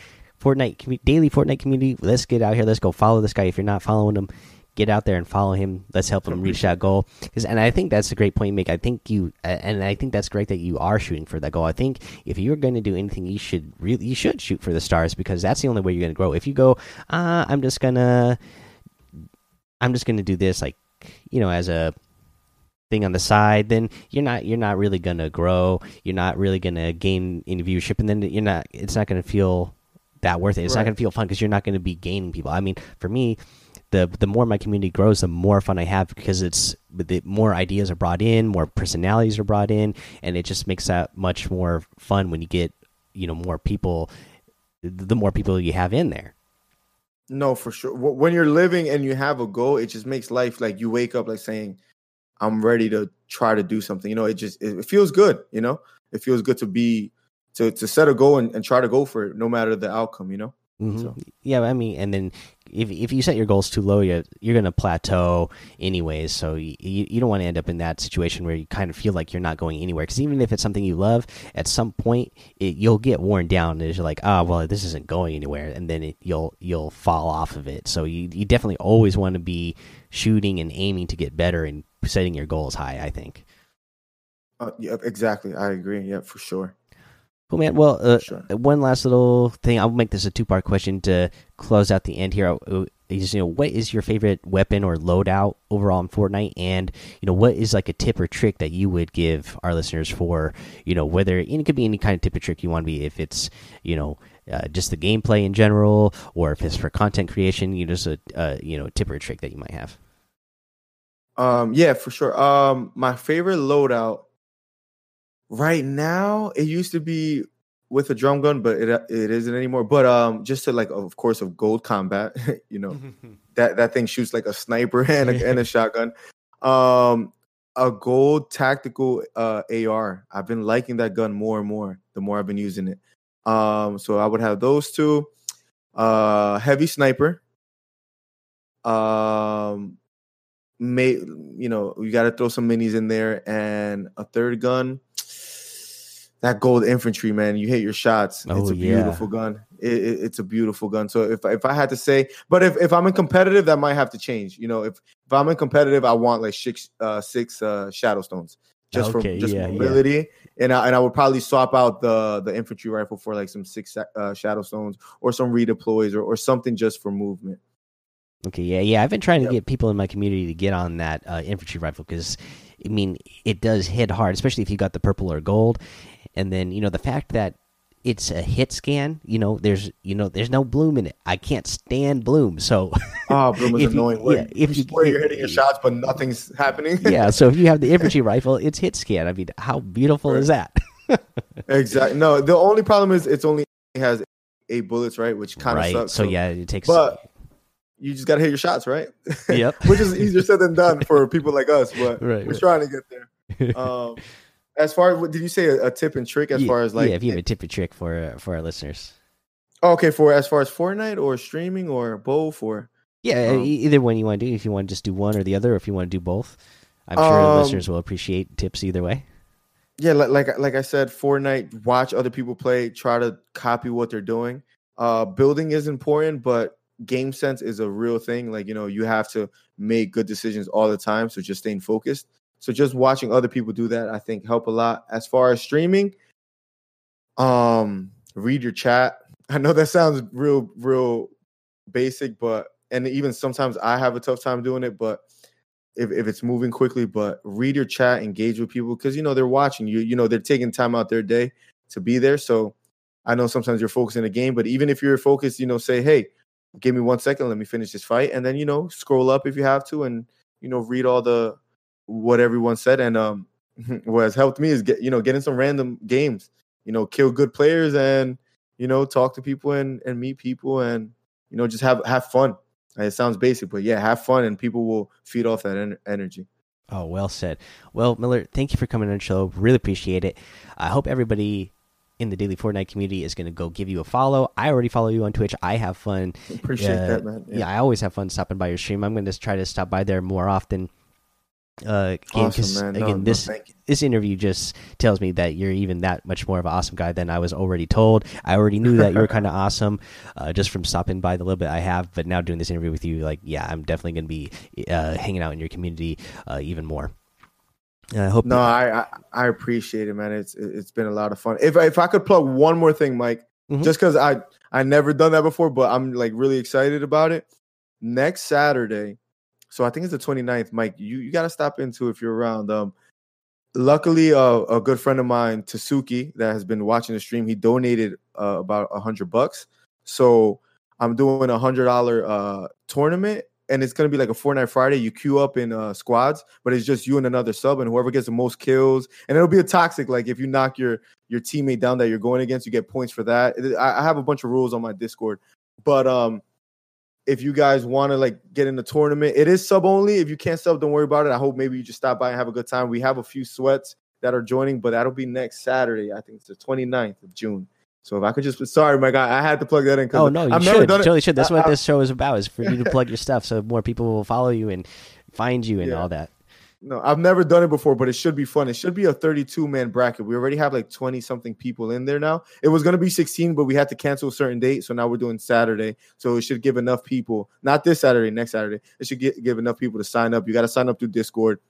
Fortnite daily Fortnite community. Let's get out here. Let's go follow this guy. If you're not following him, get out there and follow him. Let's help him reach that goal. 'Cause- and I think that's a great point you make. I think you, uh, and I think that's great that you are shooting for that goal. I think if you're going to do anything, you should really, you should shoot for the stars because that's the only way you're going to grow. If you go, uh, I'm just gonna, I'm just gonna do this, like, you know, as a thing on the side, then you're not you're not really gonna grow. You're not really gonna gain any viewership, and then you're not. It's not gonna feel that worth it. It's not gonna feel fun because you're not gonna be gaining people. I mean, for me, the the more my community grows, the more fun I have because it's the more ideas are brought in, more personalities are brought in, and it just makes that much more fun when you get you know more people. The more people you have in there. No, for sure. When you're living and you have a goal, it just makes life like you wake up like saying, "I'm ready to try to do something." You know, it just it, it feels good. You know, it feels good to be to to set a goal and, and try to go for it, no matter the outcome. You know. Mhm. So- Yeah, I mean, and then if if you set your goals too low, you're you're gonna plateau anyways. So you you don't want to end up in that situation where you kind of feel like you're not going anywhere. Because even if it's something you love, at some point it, you'll get worn down. As you're like, oh well, this isn't going anywhere, and then it, you'll you'll fall off of it. So you you definitely always want to be shooting and aiming to get better and setting your goals high. I think. Uh, yeah, exactly. I agree. Yeah, for sure. Cool, man. Well, uh, sure. one last little thing. I'll make this a two part question to close out the end here. Uh, Is you know what is your favorite weapon or loadout overall in Fortnite, and you know what is like a tip or trick that you would give our listeners for you know whether and it could be any kind of tip or trick you want to be if it's you know uh, just the gameplay in general or if it's for content creation, you know, just a uh, you know tip or trick that you might have. Um, yeah, for sure. Um, my favorite loadout right now, it used to be with a drum gun, but it it isn't anymore. But um, just to like, of course, of gold combat, you know, that that thing shoots like a sniper and a, and a shotgun. Um, a gold tactical uh AR. I've been liking that gun more and more the more I've been using it. Um, so I would have those two. Uh, heavy sniper. Um, may you know you got to throw some minis in there and a third gun. That gold infantry, man, you hit your shots. Oh, it's a yeah. beautiful gun. It, it- it's a beautiful gun. So if if I had to say, but if, if I'm in competitive, that might have to change. You know, if if I'm in competitive, I want like six uh six uh shadow stones just Okay, for just yeah, yeah. mobility. And I and I would probably swap out the the infantry rifle for like some six uh, shadow stones or some redeploys or, or something just for movement. Okay, yeah, yeah. I've been trying to Yep. get people in my community to get on that uh, infantry rifle because, I mean, it does hit hard, especially if you got the purple or gold. And then you know the fact that it's a hit scan. You know, there's you know there's no bloom in it. I can't stand bloom, so Oh, Bloom is If you- annoying. Where yeah, if you you- you're hitting your shots, but nothing's happening. yeah. So if you have the infantry rifle, it's hit scan. I mean, how beautiful is that? exactly. No, the only problem is it's only has eight bullets, right? Which kind of right. sucks. so yeah, it takes. but you just got to hit your shots, right? Yep. Which is easier said than done for people like us, but Right, we're right. trying to get there. Um, as far as what did you say a, a tip and trick? As yeah, far as like, yeah, if you have a tip and trick for uh, for our listeners. oh, okay, for as far as Fortnite or streaming or both or Yeah, Um, either one you want to do. If you want to just do one or the other, or if you want to do both, I'm sure the Um, listeners will appreciate tips either way. yeah, like like like I said, Fortnite. Watch other people play. Try to copy what they're doing. Uh, building is important, but game sense is a real thing. Like you know, you have to make good decisions all the time. So just staying focused. So just watching other people do that, I think, help a lot. As far as streaming, um, read your chat. I know that sounds real, real basic, but and even sometimes I have a tough time doing it, but if, if it's moving quickly, but read your chat, engage with people because you know they're watching you. You know they're taking time out their day to be there. So I know sometimes you're focusing a game, but even if you're focused, you know, say, hey, give me one second, let me finish this fight, and then you know scroll up if you have to, and you know read all the what everyone said. And um, what has helped me is get you know getting some random games, you know, kill good players and you know talk to people and and meet people and you know just have have fun. It sounds basic, but yeah, have fun, and people will feed off that en- energy. Oh, well said. Well, Miller, thank you for coming on the show. Really appreciate it. I hope everybody in the daily Fortnite community is going to go give you a follow. I already follow you on Twitch. I have fun. Appreciate Uh, that, man. Yeah. I always have fun stopping by your stream. I'm going to try to stop by there more often. Uh, again, awesome. No, again, no, this this interview just tells me that you're even that much more of an awesome guy than I was already told. I already knew that you were kind of awesome uh, just from stopping by the little bit I have, but now doing this interview with you, like, yeah, I'm definitely going to be uh, hanging out in your community uh, even more. I hope. No, I, I I appreciate it, man. It's it's been a lot of fun. If if I could plug one more thing, Mike, Mhm. just because I I never done that before, but I'm like really excited about it. Next Saturday, so I think it's the 29th, Mike. You you got to stop into if you're around. Um, luckily, uh, a good friend of mine, Tasuki, that has been watching the stream, he donated uh, about a hundred bucks. So I'm doing a hundred dollar uh tournament, and it's gonna be like a Fortnite Friday. You queue up in uh, squads, but it's just you and another sub, and whoever gets the most kills, and it'll be a toxic. Like if you knock your your teammate down that you're going against, you get points for that. I have a bunch of rules on my Discord, but um, if you guys want to like get in the tournament, it is sub only. If you can't sub, don't worry about it. I hope maybe you just stop by and have a good time. We have a few sweats that are joining, but that'll be next Saturday. I think it's the 29th of June. So if I could just sorry, my guy, I had to plug that in. Oh no, you I've should. never done it. totally should. That's I- what I- this show is about. Is for you to plug your stuff, so more people will follow you and find you and Yeah. all that. No, I've never done it before, but it should be fun. It should be a 32 man bracket. We already have like 20 something people in there now. It was going to be 16, but we had to cancel a certain date. So now we're doing Saturday. So it should give enough people, not this Saturday, next Saturday. It should get, give enough people to sign up. You got to sign up through Discord.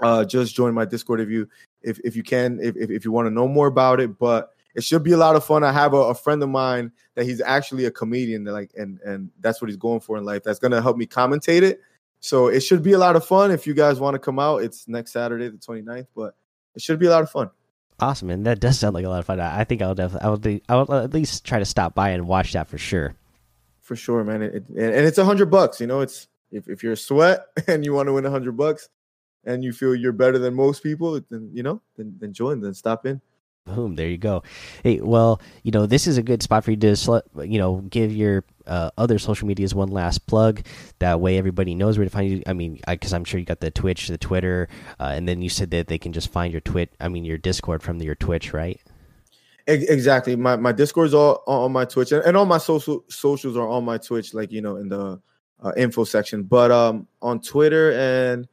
Uh, just join my Discord if you if, if you can, if, if, you want to know more about it. But it should be a lot of fun. I have a, a friend of mine that he's actually a comedian, that like and and that's what he's going for in life. That's gonna help me commentate it. So it should be a lot of fun. If you guys want to come out, it's next Saturday, the 29th, but it should be a lot of fun. Awesome, and that does sound like a lot of fun. I think I'll definitely, I will, be, I will at least try to stop by and watch that for sure. For sure, man. It, it- and and it's a hundred bucks. You know, it's if, if you're a sweat and you want to win a hundred bucks and you feel you're better than most people, then you know, then, then join, then stop in. Boom, there you go. Hey, well, you know, this is a good spot for you to, you know, give your uh, other social medias one last plug. That way, everybody knows where to find you. I mean, because I'm sure you got the Twitch, the Twitter, uh, and then you said that they can just find your twit. I mean, your Discord from your Twitch, right? Exactly. My my Discord's all all on my Twitch and, and all my social socials are on my Twitch, like you know, in the uh, info section. But um, on Twitter and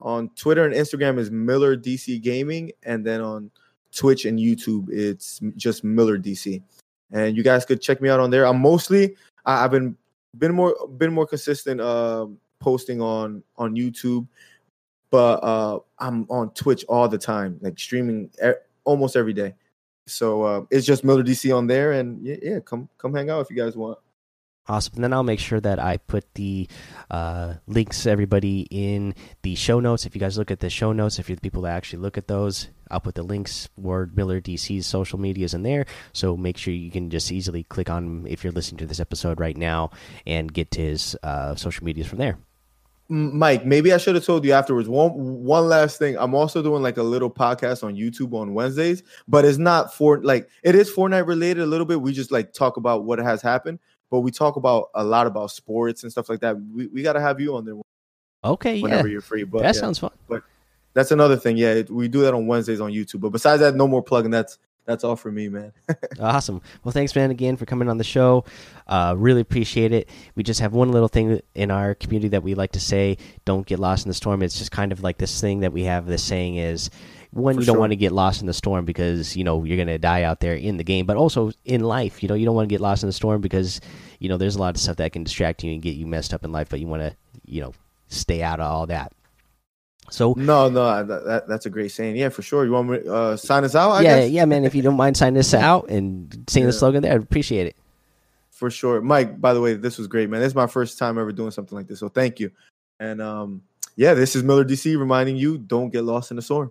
on Twitter and Instagram is Miller DC Gaming, and then on Twitch and YouTube it's just Miller DC. And you guys could check me out on there. I'm mostly I, have been been more been more consistent uh, posting on on YouTube, but uh, I'm on Twitch all the time, like streaming e- almost every day. So uh, it's just Miller DC on there, and yeah, yeah, come come hang out if you guys want. Awesome. And then I'll make sure that I put the uh, links, everybody, in the show notes. If you guys look at the show notes, if you're the people that actually look at those, I'll put the links Ward Miller DC's social medias in there. So make sure you can just easily click on if you're listening to this episode right now and get to his uh, social medias from there. Mike, maybe I should have told you afterwards. One one last thing. I'm also doing like a little podcast on YouTube on Wednesdays, but it's not for like it is Fortnite related a little bit. We just like talk about what has happened but we talk about a lot about sports and stuff like that. We, we got to have you on there. Okay, whenever yeah. you're free. But that yeah. sounds fun. But that's another thing. Yeah, we do that on Wednesdays on YouTube. But besides that, no more plugging. That's that's all for me, man. awesome. Well, thanks, man, again for coming on the show. Uh, really appreciate it. We just have one little thing in our community that we like to say: "Don't get lost in the storm." It's just kind of like this thing that we have. This saying is one, For you don't sure. want to get lost in the storm because you know you're gonna die out there in the game, but also in life, you know, you don't want to get lost in the storm because you know there's a lot of stuff that can distract you and get you messed up in life, but you want to, you know, stay out of all that. So no, no, that, that, that's a great saying. Yeah, for sure. You want me to uh, sign us out? I yeah, guess? yeah, man. If you don't mind signing this out and saying the slogan there, I'd appreciate it. for sure. Mike, by the way, this was great, man. This is my first time ever doing something like this, so thank you. And um, yeah, this is Miller DC reminding you: don't get lost in the storm.